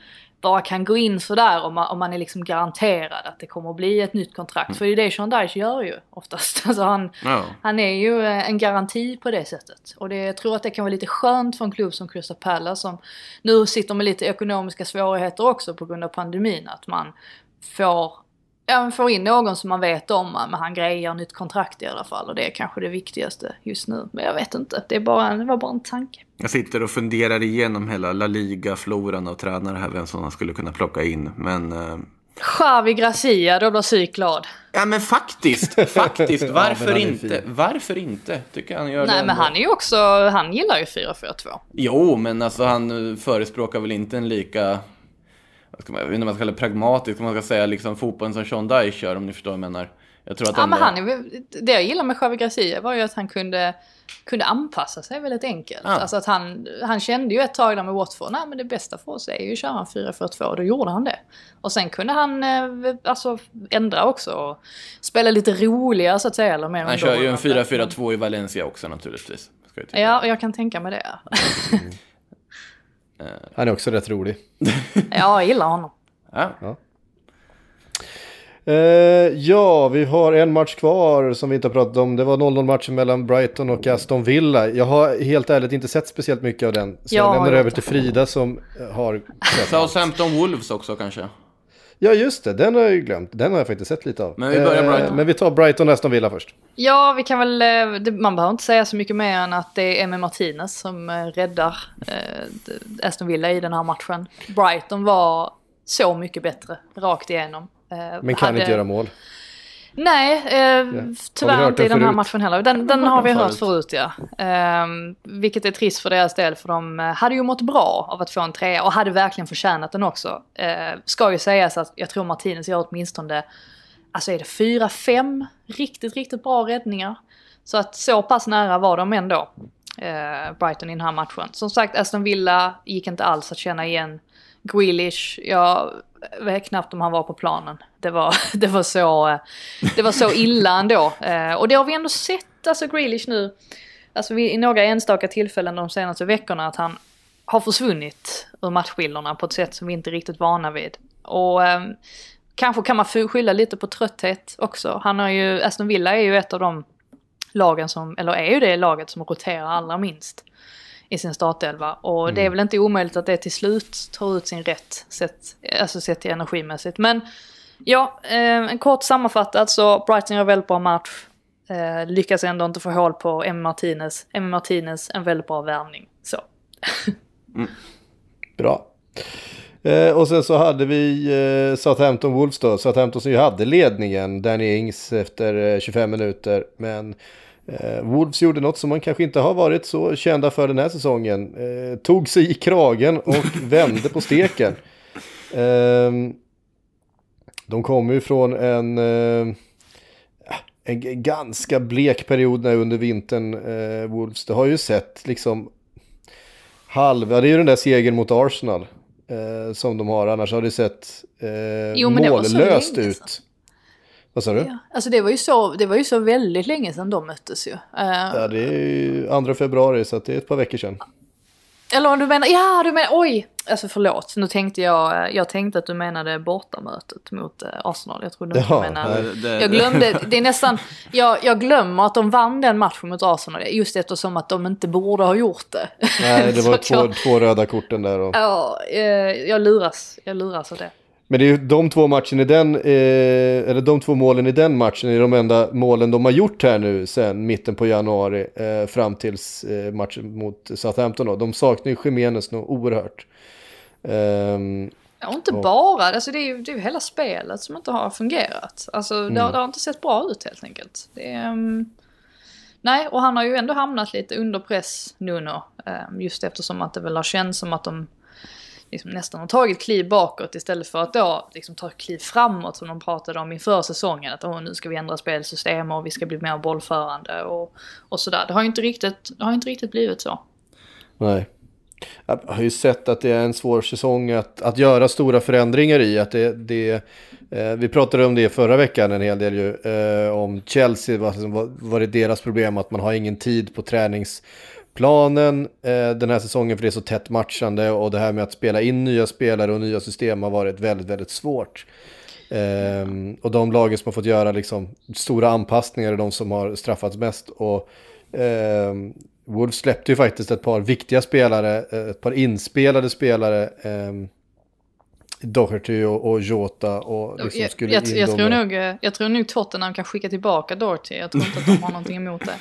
bara kan gå in sådär om man, om man är liksom garanterad att det kommer att bli ett nytt kontrakt. För det är det Sean Dyche gör ju oftast. Alltså han, Ja. han är ju eh, en garanti på det sättet. Och det, jag tror att det kan vara lite skönt för en klubb som Crystal Palace som nu sitter med lite ekonomiska svårigheter också på grund av pandemin. Att man får, man får in någon som man vet om, men han grejer nytt kontrakt i alla fall. Och det är kanske det viktigaste just nu. Men jag vet inte, det, är bara, det var bara en tanke. Jag sitter och funderar igenom hela La Liga-floran av tränare här, vem som man skulle kunna plocka in. Men... eh, Xavi Gracia, då blir psyk glad. Ja men faktiskt, faktiskt. Ja, Varför men är inte? Varför inte? Tycker han gör det Nej men ändå. han är ju också, han gillar ju 4-4-2. Jo, men alltså han eh, förespråkar väl inte en lika... Vad ska man, jag vet inte om man ska kalla det pragmatisk, om man ska säga liksom fotbollen som Sean Dyche kör, om ni förstår vad jag menar. Jag tror att Ja ändå- men han är, det jag gillar med Xavi Gracia var ju att han kunde, kunde anpassa sig väldigt enkelt. Ja. Alltså att han, han kände ju ett tag där med Watford, nej men det bästa för oss är ju att köra en 4-4-2 och då gjorde han det. Och sen kunde han eh, alltså ändra också och spela lite roligare så att säga. Eller mer Han kör ju en underhållande. 4-4-2 i Valencia också naturligtvis. Ska jag tycka. Ja, jag kan tänka mig det. Han är också rätt rolig. Ja, jag gillar honom. Ja. Eh, ja, vi har en match kvar som vi inte har pratat om. Det var 0-0 matchen mellan Brighton och Aston Villa. Jag har helt ärligt inte sett speciellt mycket av den. Så Jag jag lämnar gjort över till Frida som eh, har. Southampton Wolves också kanske. Ja, just det. Den har jag ju glömt. Den har jag faktiskt sett lite av. Men vi börjar Eh, Brighton. Men vi tar Brighton och Aston Villa först. Ja, vi kan väl, eh, man behöver inte säga så mycket mer än att det är Emmy Martinez som eh, räddar eh, Aston Villa i den här matchen. Brighton var så mycket bättre rakt igenom. Eh, Men kan hade- inte göra mål. Nej, eh, tyvärr hört inte i den här förut? matchen heller. Den, den har vi hört förut. förut ja. Eh, vilket är trist för deras del för de eh, hade ju mått bra av att få en trea och hade verkligen förtjänat den också. Eh, ska ju sägas att jag tror Martinez gör åtminstone, alltså är det fyra, fem riktigt, riktigt bra räddningar. Så att så pass nära var de ändå, eh, Brighton i den här matchen. Som sagt, Aston Villa gick inte alls att känna igen. Grealish, jag vet knappt om han var på planen. Det var, det var, så, eh, det var så illa ändå. Eh, Och det har vi ändå sett, alltså Grealish nu, alltså i några enstaka tillfällen de senaste veckorna, att han har försvunnit ur matchbilderna på ett sätt som vi inte är riktigt vana vid. Och eh, kanske kan man skylla lite på trötthet också. Han har ju, Aston Villa är ju ett av de lagen som, eller är ju det laget som roterar allra minst i sin startelva. Och det är väl inte omöjligt att det till slut tar ut sin rätt, sett, alltså sett energimässigt. Men ja, eh, en kort sammanfattat så Brighton gör väldigt bra match. Eh, lyckas ändå inte få hål på Emmy Martinez. Emmy Martinez, en väldigt bra värvning. Så. Bra. Eh, och sen så hade vi eh, Southampton Wolves då. Southampton som ju hade ledningen. Danny Ings efter eh, 25 minuter. Men eh, Wolves gjorde något som man kanske inte har varit så kända för den här säsongen. Eh, tog sig i kragen och vände på steken. Ehm, de kommer ju från en, eh, en ganska blek period där under vintern. Eh, Wolves. Det har ju sett liksom halva, det är ju den där segern mot Arsenal eh, som de har. Annars har det sett eh, Jo, det mållöst länge ut. Vad sa du? Ja. Alltså det var, ju så, det var ju så väldigt länge sedan de möttes ju. Eh, Ja, det är ju 2 februari så det är ett par veckor sedan. Eller du menar, ja du menar, oj! Alltså förlåt, nu tänkte jag, jag tänkte att du menade bortamötet mot eh, Arsenal. Jag trodde Ja, du menade... Det- det- Jag glömde, det är nästan, jag, jag glömmer att de vann den matchen mot Arsenal just eftersom att de inte borde ha gjort det. Nej, det var två, jag, två röda korten där. Och... Ja, eh, jag luras, jag luras av det. Men det är ju de två matchen i den, eh, eller de två målen i den matchen är de enda målen de har gjort här nu sen mitten på januari eh, fram tills eh, matchen mot Southampton då. De saknar ju Jiménez nog oerhört. Ehm, Ja, inte Och- bara, alltså det är ju det är ju hela spelet som inte har fungerat. Alltså det, har, det har inte sett bra ut helt enkelt. Är, um, nej, och han har ju ändå hamnat lite under press Nuno. Um, just eftersom att det väl har känts som att de liksom nästan har tagit kliv bakåt istället för att då liksom ta kliv framåt som de pratade om inför säsongen. Att nu ska vi ändra spelsystem och vi ska bli mer bollförande och, och sådär. Det har ju inte riktigt, det har inte riktigt blivit så. nej. Jag har ju sett att det är en svår säsong att, att göra stora förändringar i. Att det, det, eh, vi pratade om det förra veckan en hel del ju. Eh, om Chelsea, vad vad, var, är det deras problem att man har ingen tid på tränings träningsplanen eh, den här säsongen för det är så tätt matchande. Och det här med att spela in nya spelare och nya system har varit väldigt, väldigt svårt. Ehm, och de lagen som har fått göra liksom, stora anpassningar är de som har straffats mest. Och ehm, Wolves släppte ju faktiskt ett par viktiga spelare, eh, ett par inspelade spelare. Um, Doherty och, och Jota och liksom jag, skulle jag, jag, tror nog, eh, jag tror nog Tottenham kan skicka tillbaka Dorothy. Jag tror inte att de har någonting emot det.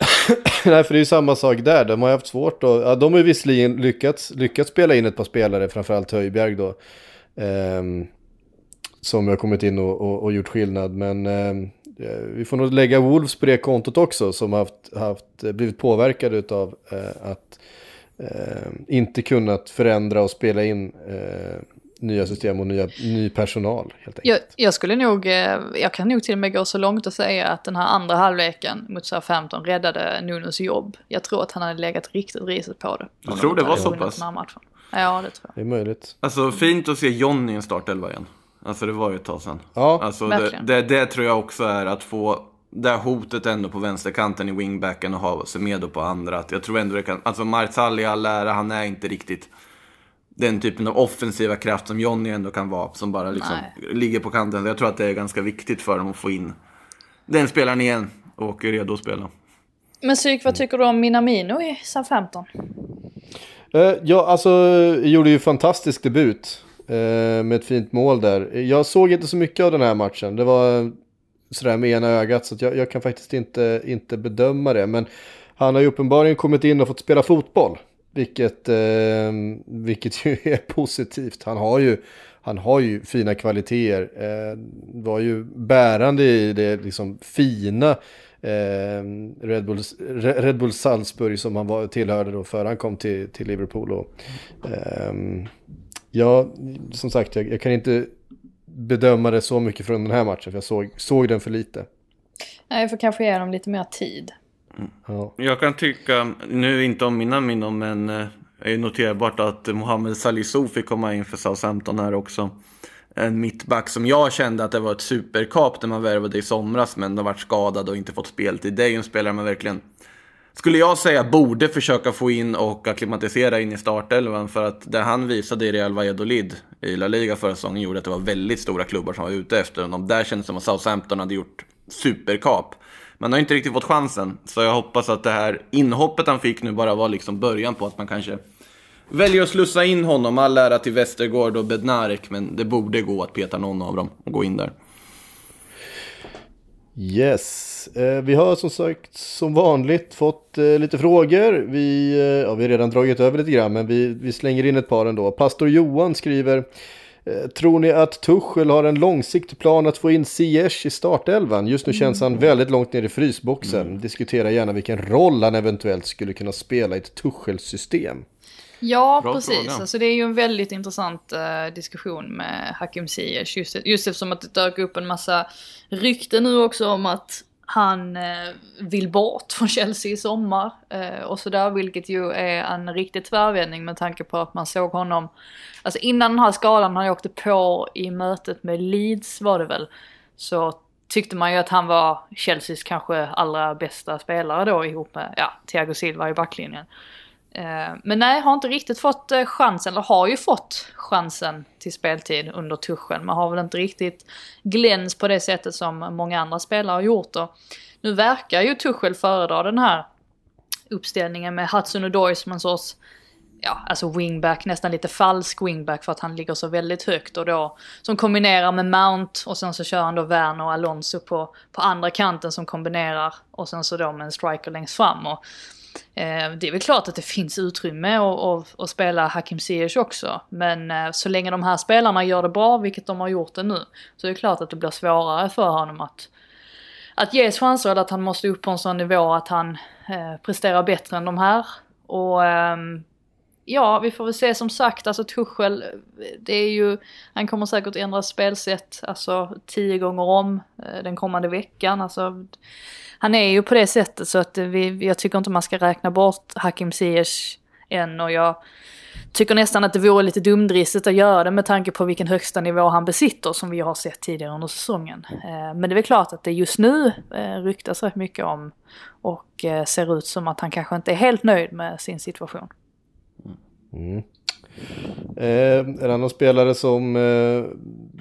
Nej, för det är ju samma sak där. De har ju haft svårt och, ja, de har ju visserligen lyckats, lyckats spela in ett par spelare, framförallt Höjbjerg då. ehm, som har kommit in och, och, och gjort skillnad. Men ehm, eh, vi får nog lägga Wolves på det kontot också, som har haft, haft, eh, blivit påverkade av eh, att eh, inte kunnat förändra och spela in eh, nya system och nya, ny personal helt Jag, enkelt. jag skulle nog, eh, jag kan nog till och med gå så långt och säga att den här andra halvleken mot Southampton räddade Nunos jobb. Jag tror att han hade legat riktigt risigt på det. Jag tror det var så pass. Ja, det tror jag. Det är möjligt. Alltså fint att se John i en startelva igen. Alltså det var ju ett tag sedan. Ja. Alltså det, det, det tror jag också är att få det här hotet ändå på vänsterkanten i wingbacken och ha Semedo på andra. Att jag tror ändå det kan, alltså Marzali i all ära, han är inte riktigt den typen av offensiva kraft som Johnny ändå kan vara. Som bara liksom ligger på kanten. Jag tror att det är ganska viktigt för dem att få in den spelaren igen och är redo att spela. Men Psyk, vad tycker du om Minamino i Southampton? Eh, ja, alltså gjorde ju fantastisk debut eh, med ett fint mål där. Jag såg inte så mycket av den här matchen. Det var sådär med ena ögat så att jag, jag kan faktiskt inte, inte bedöma det. Men han har ju uppenbarligen kommit in och fått spela fotboll. Vilket, eh, vilket ju är positivt. Han har ju, han har ju fina kvaliteter. Eh, var ju bärande i det liksom fina eh, Red, Bull, Red Bull Salzburg som han var, tillhörde då före han kom till, till Liverpool. Och, eh, ja, som sagt, jag, jag kan inte bedöma det så mycket från den här matchen för jag såg, såg den för lite. Nej, jag får kanske ge dem lite mer tid. Ja. Jag kan tycka, nu inte om mina minnen, men det är ju noterbart att Mohamed Salisu fick komma in för Southampton här också. En mittback som jag kände att det var ett superkap när man värvade i somras, men har varit skadad och inte fått speltid. Det är ju en spelare man verkligen, skulle jag säga, borde försöka få in och acklimatisera in i startelvan. För att det han visade i Real Valladolid i La Liga förra säsongen gjorde att det var väldigt stora klubbar som var ute efter honom. Där kändes det som att Southampton hade gjort superkap. Man har inte riktigt fått chansen, så jag hoppas att det här inhoppet han fick nu bara var liksom början på att man kanske väljer att slussa in honom. All ära till Västergård och Bednarek, men det borde gå att peta någon av dem och gå in där. Yes, eh, vi har som sagt som vanligt fått eh, lite frågor. Vi, eh, ja, vi har redan dragit över lite grann men vi, vi slänger in ett par ändå. Pastor Johan skriver Tror ni att Tuchel har en långsiktig plan att få in Ziyech i startelvan? Just nu känns han väldigt långt ner i frysboxen. Diskutera gärna vilken roll han eventuellt skulle kunna spela i ett Tuchel-system. Ja, Bra precis. fråga. Alltså, det är ju en väldigt intressant eh, diskussion med Hakim Ziyech. Just, just eftersom att det dök upp en massa rykten nu också om att han eh, vill bort från Chelsea i sommar eh, och sådär, vilket ju är en riktig tvärvändning med tanke på att man såg honom, alltså innan den här skadan han åkte på i mötet med Leeds var det väl, så tyckte man ju att han var Chelseas kanske allra bästa spelare då ihop med, ja, Thiago Silva i backlinjen. Eh, men nej, har inte riktigt fått eh, chansen, eller har ju fått chansen till speltid under tuschen. Man har väl inte riktigt gläns på det sättet som många andra spelare har gjort. Och nu verkar ju Tuchel föredra den här uppställningen med Hudson Odoi som en sorts ja, alltså wingback, nästan lite falsk wingback för att han ligger så väldigt högt och då som kombinerar med Mount och sen så kör han då Werner och Alonso på, på andra kanten som kombinerar och sen så då med en striker längst fram. Och, Eh, det är väl klart att det finns utrymme att spela Hakim Ziyech också, men eh, så länge de här spelarna gör det bra, vilket de har gjort det nu, så är det klart att det blir svårare för honom att att ges chanser eller att han måste upp på en sån nivå att han eh, presterar bättre än de här. Och eh, ja, vi får väl se som sagt, alltså Tuchel, det är ju, han kommer säkert ändra spelsätt, alltså tio gånger om eh, den kommande veckan. Alltså, han är ju på det sättet så att vi, jag tycker inte man ska räkna bort Hakim Ziyech än och jag tycker nästan att det vore lite dumdristigt att göra det med tanke på vilken högsta nivå han besitter som vi har sett tidigare under säsongen. Eh, men det är väl klart att det just nu eh, ryktas rätt mycket om och ser ut som att han kanske inte är helt nöjd med sin situation. Mm. Eh, en annan spelare som eh,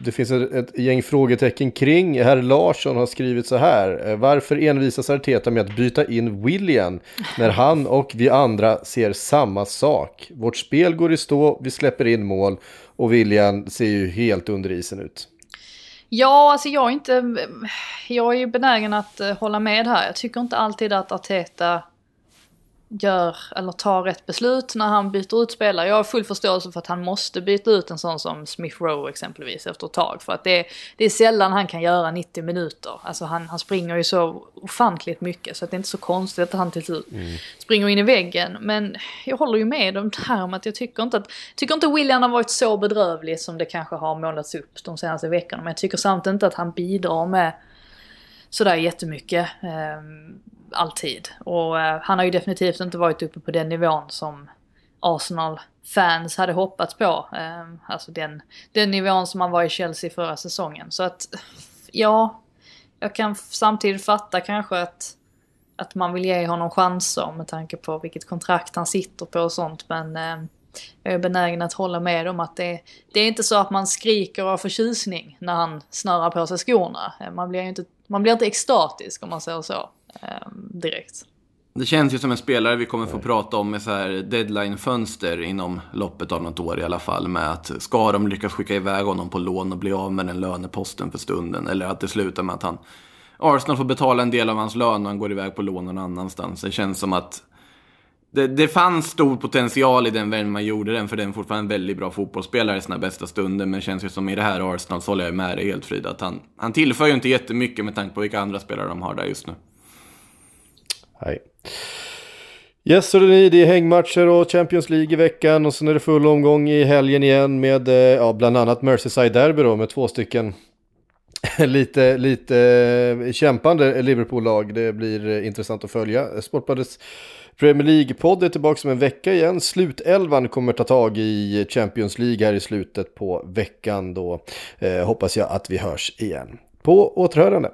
det finns ett, ett, gäng frågetecken kring. Herr Larsson har skrivit så här. Eh, varför envisas Arteta med att byta in William när han och vi andra ser samma sak? Vårt spel går i stå, vi släpper in mål och William ser ju helt under isen ut. Ja, alltså jag är inte... Jag är ju benägen att eh, hålla med här. Jag tycker inte alltid att Arteta gör eller tar rätt beslut när han byter ut spelare. Jag har full förståelse för att han måste byta ut en sån som Smith Rowe exempelvis efter ett tag. För att det är, det är sällan han kan göra 90 minuter. Alltså han, han springer ju så ofantligt mycket så att det är inte så konstigt att han till slut mm. springer in i väggen. Men jag håller ju med om det här om att jag tycker inte att, tycker inte William har varit så bedrövlig som det kanske har målats upp de senaste veckorna. Men jag tycker samtidigt inte att han bidrar med sådär jättemycket. Um, alltid. Och eh, han har ju definitivt inte varit uppe på den nivån som Arsenal-fans hade hoppats på. Eh, alltså den, den nivån som han var i Chelsea förra säsongen. Så att, ja, jag kan samtidigt fatta kanske att, att man vill ge honom chanser med tanke på vilket kontrakt han sitter på och sånt. Men eh, jag är benägen att hålla med om att det, det är inte så att man skriker av förtjusning när han snörar på sig skorna. Ehm, man blir inte, man blir inte extatisk om man säger så eh, direkt. Det känns ju som en spelare vi kommer få prata om med så här deadline-fönster inom loppet av något år i alla fall. Med att ska de lyckas skicka iväg honom på lån och bli av med den löneposten för stunden. Eller att det slutar med att han Arsenal får betala en del av hans lön och han går iväg på lån någon annanstans. Det känns som att det, det fanns stor potential i den världen man gjorde den, för den är fortfarande en väldigt bra fotbollsspelare i sina bästa stunder. Men det känns ju som i det här Arsenal så håller jag med dig helt Frida, att han, han tillför ju inte jättemycket med tanke på vilka andra spelare de har där just nu. Nej. Yes, så det är hängmatcher och Champions League i veckan och sen är det full omgång i helgen igen med eh, ja, bland annat Merseyside Derby då med två stycken lite, lite eh, kämpande Liverpool-lag. Det blir eh, intressant att följa. Sportbladets Premier League-podd är tillbaka om en vecka igen. Slutelvan kommer ta tag i Champions League här i slutet på veckan. Då eh, hoppas jag att vi hörs igen. På återhörande.